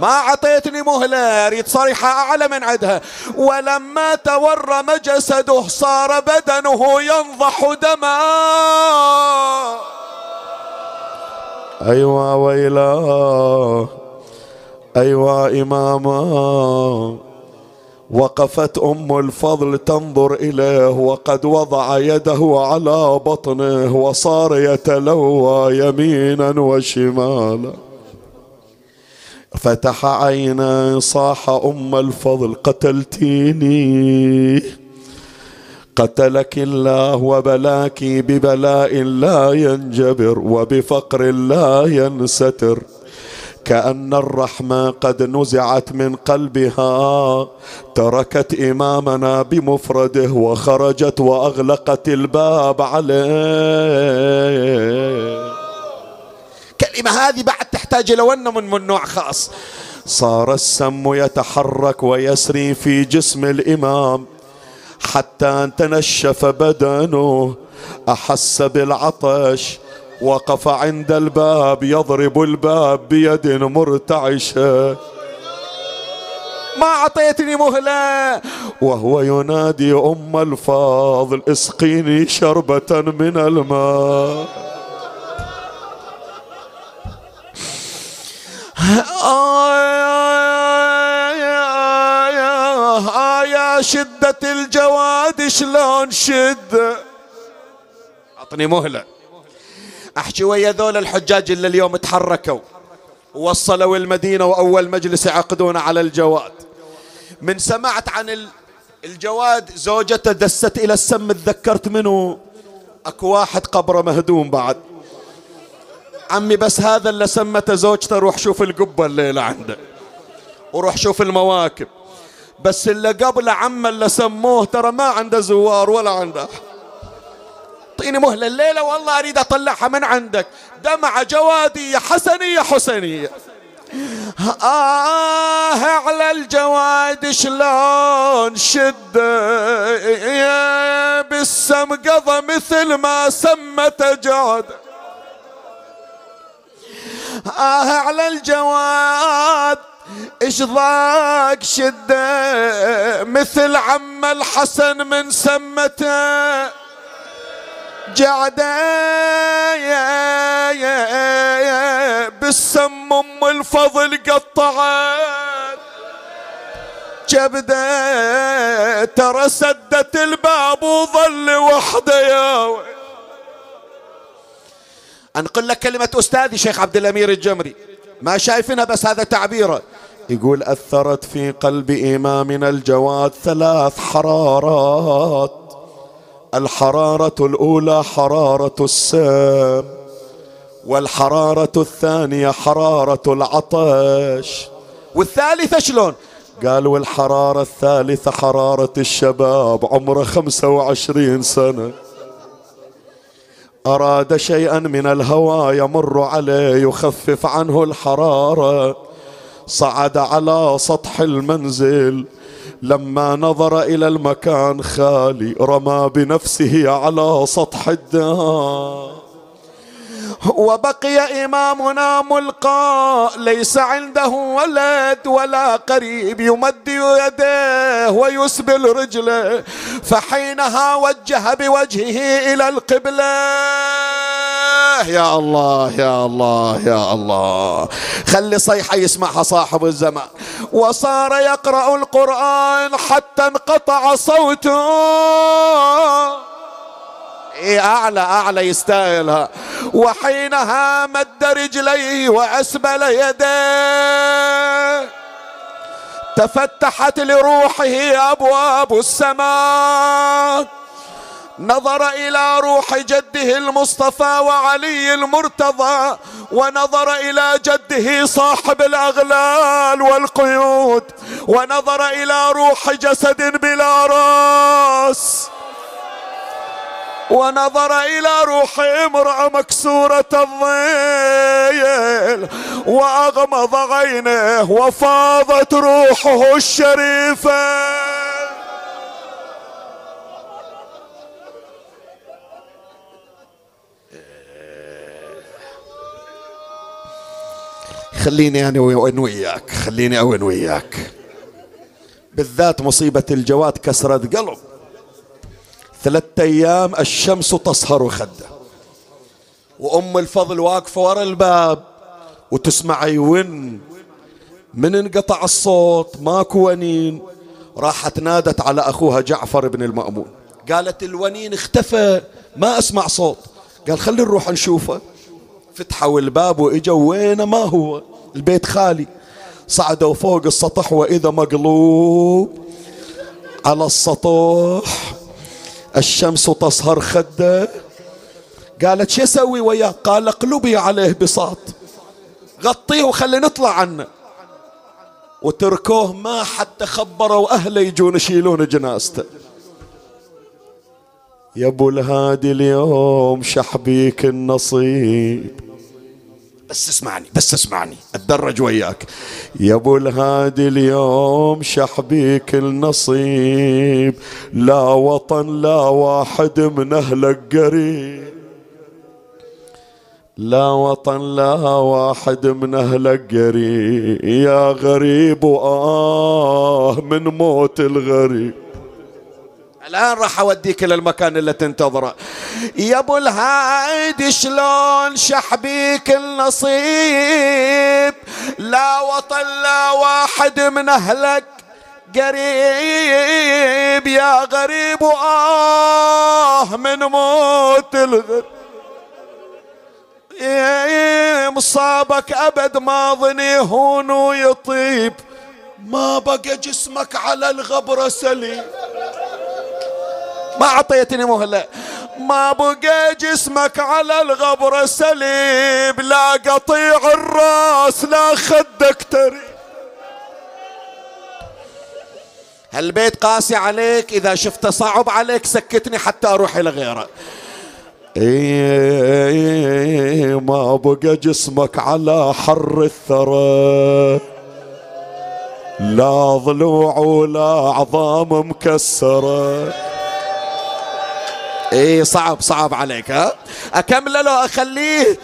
ما عطيتني مهلة أريد صريحة أعلى من عدها. ولما تورم جسده صار بدنه ينضح دما. أيوا ويلا. أيوا إماما. وقفت أم الفضل تنظر إليه وقد وضع يده على بطنه وصار يتلوى يمينا وشمالا. فتح عينه صاح أم الفضل قتلتيني. قتلك الله وبلاك ببلاء لا ينجبر وبفقر لا ينستر. كأن الرحمة قد نزعت من قلبها تركت إمامنا بمفرده وخرجت وأغلقت الباب عليه. كلمة هذه بعد تحتاج إلى ون من نوع خاص. صار السم يتحرك ويسري في جسم الإمام. حتى تنشف بدنه. أحس بالعطش. وقف عند الباب. يضرب الباب بيد مرتعشة. ما أعطيتني مهلة. وهو ينادي أم الفاضل. اسقيني شربة من الماء. يا شدة الجواد شلون شد أعطني مهلة. أحكي ويا ذول الحجاج اللي اليوم تحركوا. ووصلوا المدينة وأول مجلس يعقدون على الجواد. من سمعت عن الجواد زوجته دست إلى السم تذكرت منه أكو واحد قبره مهدوم بعد. عمي بس هذا اللي سمته زوجته روح شوف القبة الليلة عنده وروح شوف المواكب. بس اللي قبل عم اللي سموه ترى ما عنده زوار ولا عنده. اعطيني مهلة الليلة والله أريد أطلعها من عندك. دمعة جوادية حسنية حسنية. آه على الجواد شلون شد يا بالسم قضى مثل ما سمت جود آه على الجواد إيش ضاق شدة؟ مثل عم الحسن من سمته. جعده يا يا يا بالسم أم الفضل قطعت. جبده ترى سدت الباب وظل وحده يا انقل لك كلمة أستاذي شيخ عبد الأمير الجمري. ما شايفينها بس هذا تعبيره يقول أثرت في قلب إمامنا الجواد ثلاث حرارات. الحرارة الأولى حرارة السام والحرارة الثانية حرارة العطش. والثالثة شلون؟ قال والحرارة الثالثة حرارة الشباب عمره خمسة وعشرين سنة. أراد شيئا من الهوى يمر عليه يخفف عنه الحرارة. صعد على سطح المنزل لما نظر إلى المكان خالي رمى بنفسه على سطح الدار وبقي إمامنا ملقى ليس عنده ولد ولا قريب يمد يديه ويسبل رجله فحينها وجه بوجهه إلى القبلة يا الله يا الله يا الله. خلي صيحة يسمعها صاحب الزمان. وصار يقرأ القرآن حتى انقطع صوته. إيه أعلى أعلى يستاهلها. وحينها مد رجليه وأسبل يديه تفتحت لروحه أبواب السماء. نظر إلى روح جده المصطفى وعلي المرتضى ونظر إلى جده صاحب الأغلال والقيود ونظر إلى روح جسد بلا راس. ونظر إلى روح امرأة مكسورة الضيل وأغمض عينه وفاضت روحه الشريفة خليني أنا وياك خليني أوين وياك. بالذات مصيبة الجواد كسرت قلب. ثلاثة أيام الشمس تصهر خده. وأم الفضل واقفة ورا الباب وتسمع يون. من انقطع الصوت؟ ماكو ونين. راحت نادت على أخوها جعفر بن المأمون. قالت الونين اختفى ما أسمع صوت. قال خلي نروح نشوفه. فتحوا الباب وإجوا وين ما هو؟ البيت خالي. صعدوا فوق السطح وإذا مقلوب على السطح الشمس تصهر خدة. قالت شو أسوي وياه؟ قال اقلبي عليه بساط. غطيه وخلي نطلع عنه. وتركوه ما حتى خبروا أهله يجون يشيلون جنازته. يا ابو الهادي اليوم شحبيك النصيب. بس اسمعني بس اسمعني. أتدرج وياك. يا أبو الهادي اليوم شحبيك النصيب. لا وطن لا واحد من أهلك قريب. لا وطن لا واحد من أهلك قريب. يا غريب وآه من موت الغريب. الآن راح أوديك إلى المكان اللي تنتظره. يا أبو الهايد شلون شحبيك النصيب؟ لا وطن لا واحد من أهلك قريب. يا غريب وآه من موت الغريب. مصابك أبد ما ظني هون ويطيب. ما بقى جسمك على الغبرة سليم. ما أعطيتني مهلة. ما بقى جسمك على الغبر سليب لا قطيع الراس لا خدك تري. هالبيت قاسي عليك. إذا شفته صعب عليك سكتني حتى أروح إلى غيره إيه ما بقى جسمك على حر الثرى. لا ضلوع ولا عظام مكسرة. اي صعب صعب عليك ها؟ اكمله لو أخليه؟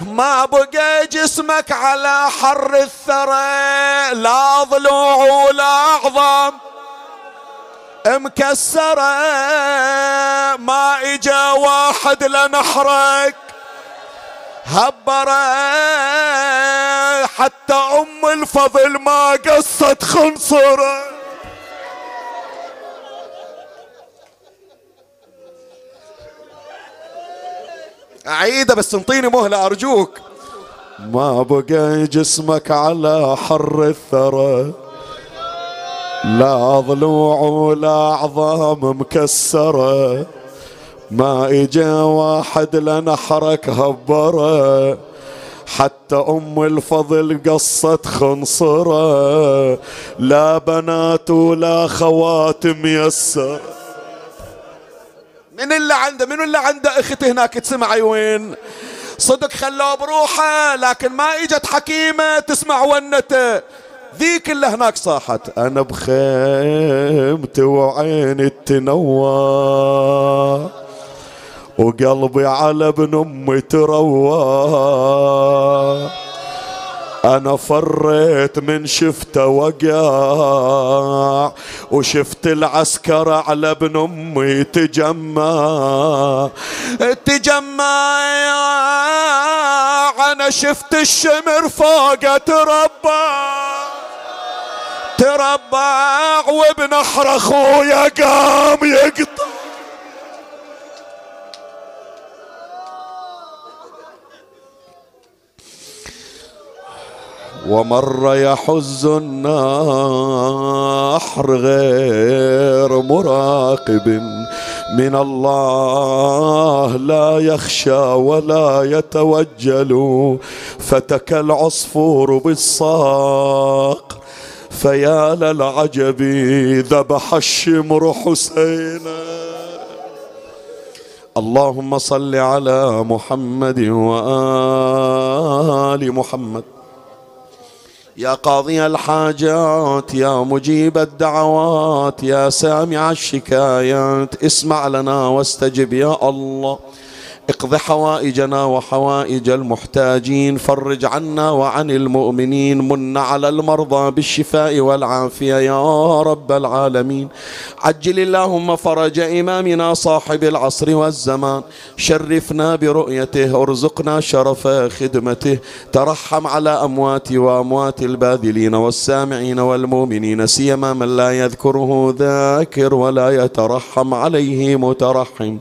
ما بقى جسمك على حر الثرى لا ضلوع ولا عظام. مكسرة ما إجا واحد لنحرك. هبرة حتى أم الفضل ما قصت خنصرة. أعيده بس انطيني مهلة أرجوك. ما بقى جسمك على حر الثرى. لا ضلوع ولا عظام مكسرة. ما إجا واحد لنحرك هبرة. حتى أم الفضل قصت خنصرة. لا بنات ولا خواتم يسر من اللي عنده من اللي عنده اخت هناك تسمعي وين؟ صدق خلوه بروحه لكن ما إجت حكيمة تسمع ونته. ذيك اللي هناك صاحت أنا بخيمتي وعيني التنوى وقلبي على ابن أمي تروى. أنا فريت من شفته وقع وشفت العسكر على ابن أمي تجمع. تجمع أنا شفت الشمر فوق تربع. تربع وبنحر اخويا قام يقطع. ومر يحز النحر غير مراقب. من الله لا يخشى ولا يتوجل فتك العصفور بالصاق. فيا للعجب ذبح الشمر حسينا. اللهم صل على محمد وآل محمد. يا قاضي الحاجات يا مجيب الدعوات يا سامع الشكايات اسمع لنا واستجب يا الله. اقض حوائجنا وحوائج المحتاجين فرج عنا وعن المؤمنين من على المرضى بالشفاء والعافية يا رب العالمين. عجل اللهم فرج إمامنا صاحب العصر والزمان. شرفنا برؤيته ارزقنا شرف خدمته. ترحم على أموات وأموات الباذلين والسامعين والمؤمنين سيما من لا يذكره ذاكر ولا يترحم عليه مترحم.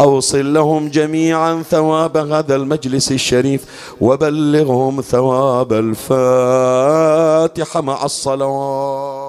أوصل لهم جميعا ثواب هذا المجلس الشريف وبلغهم ثواب الفاتحة مع الصلوات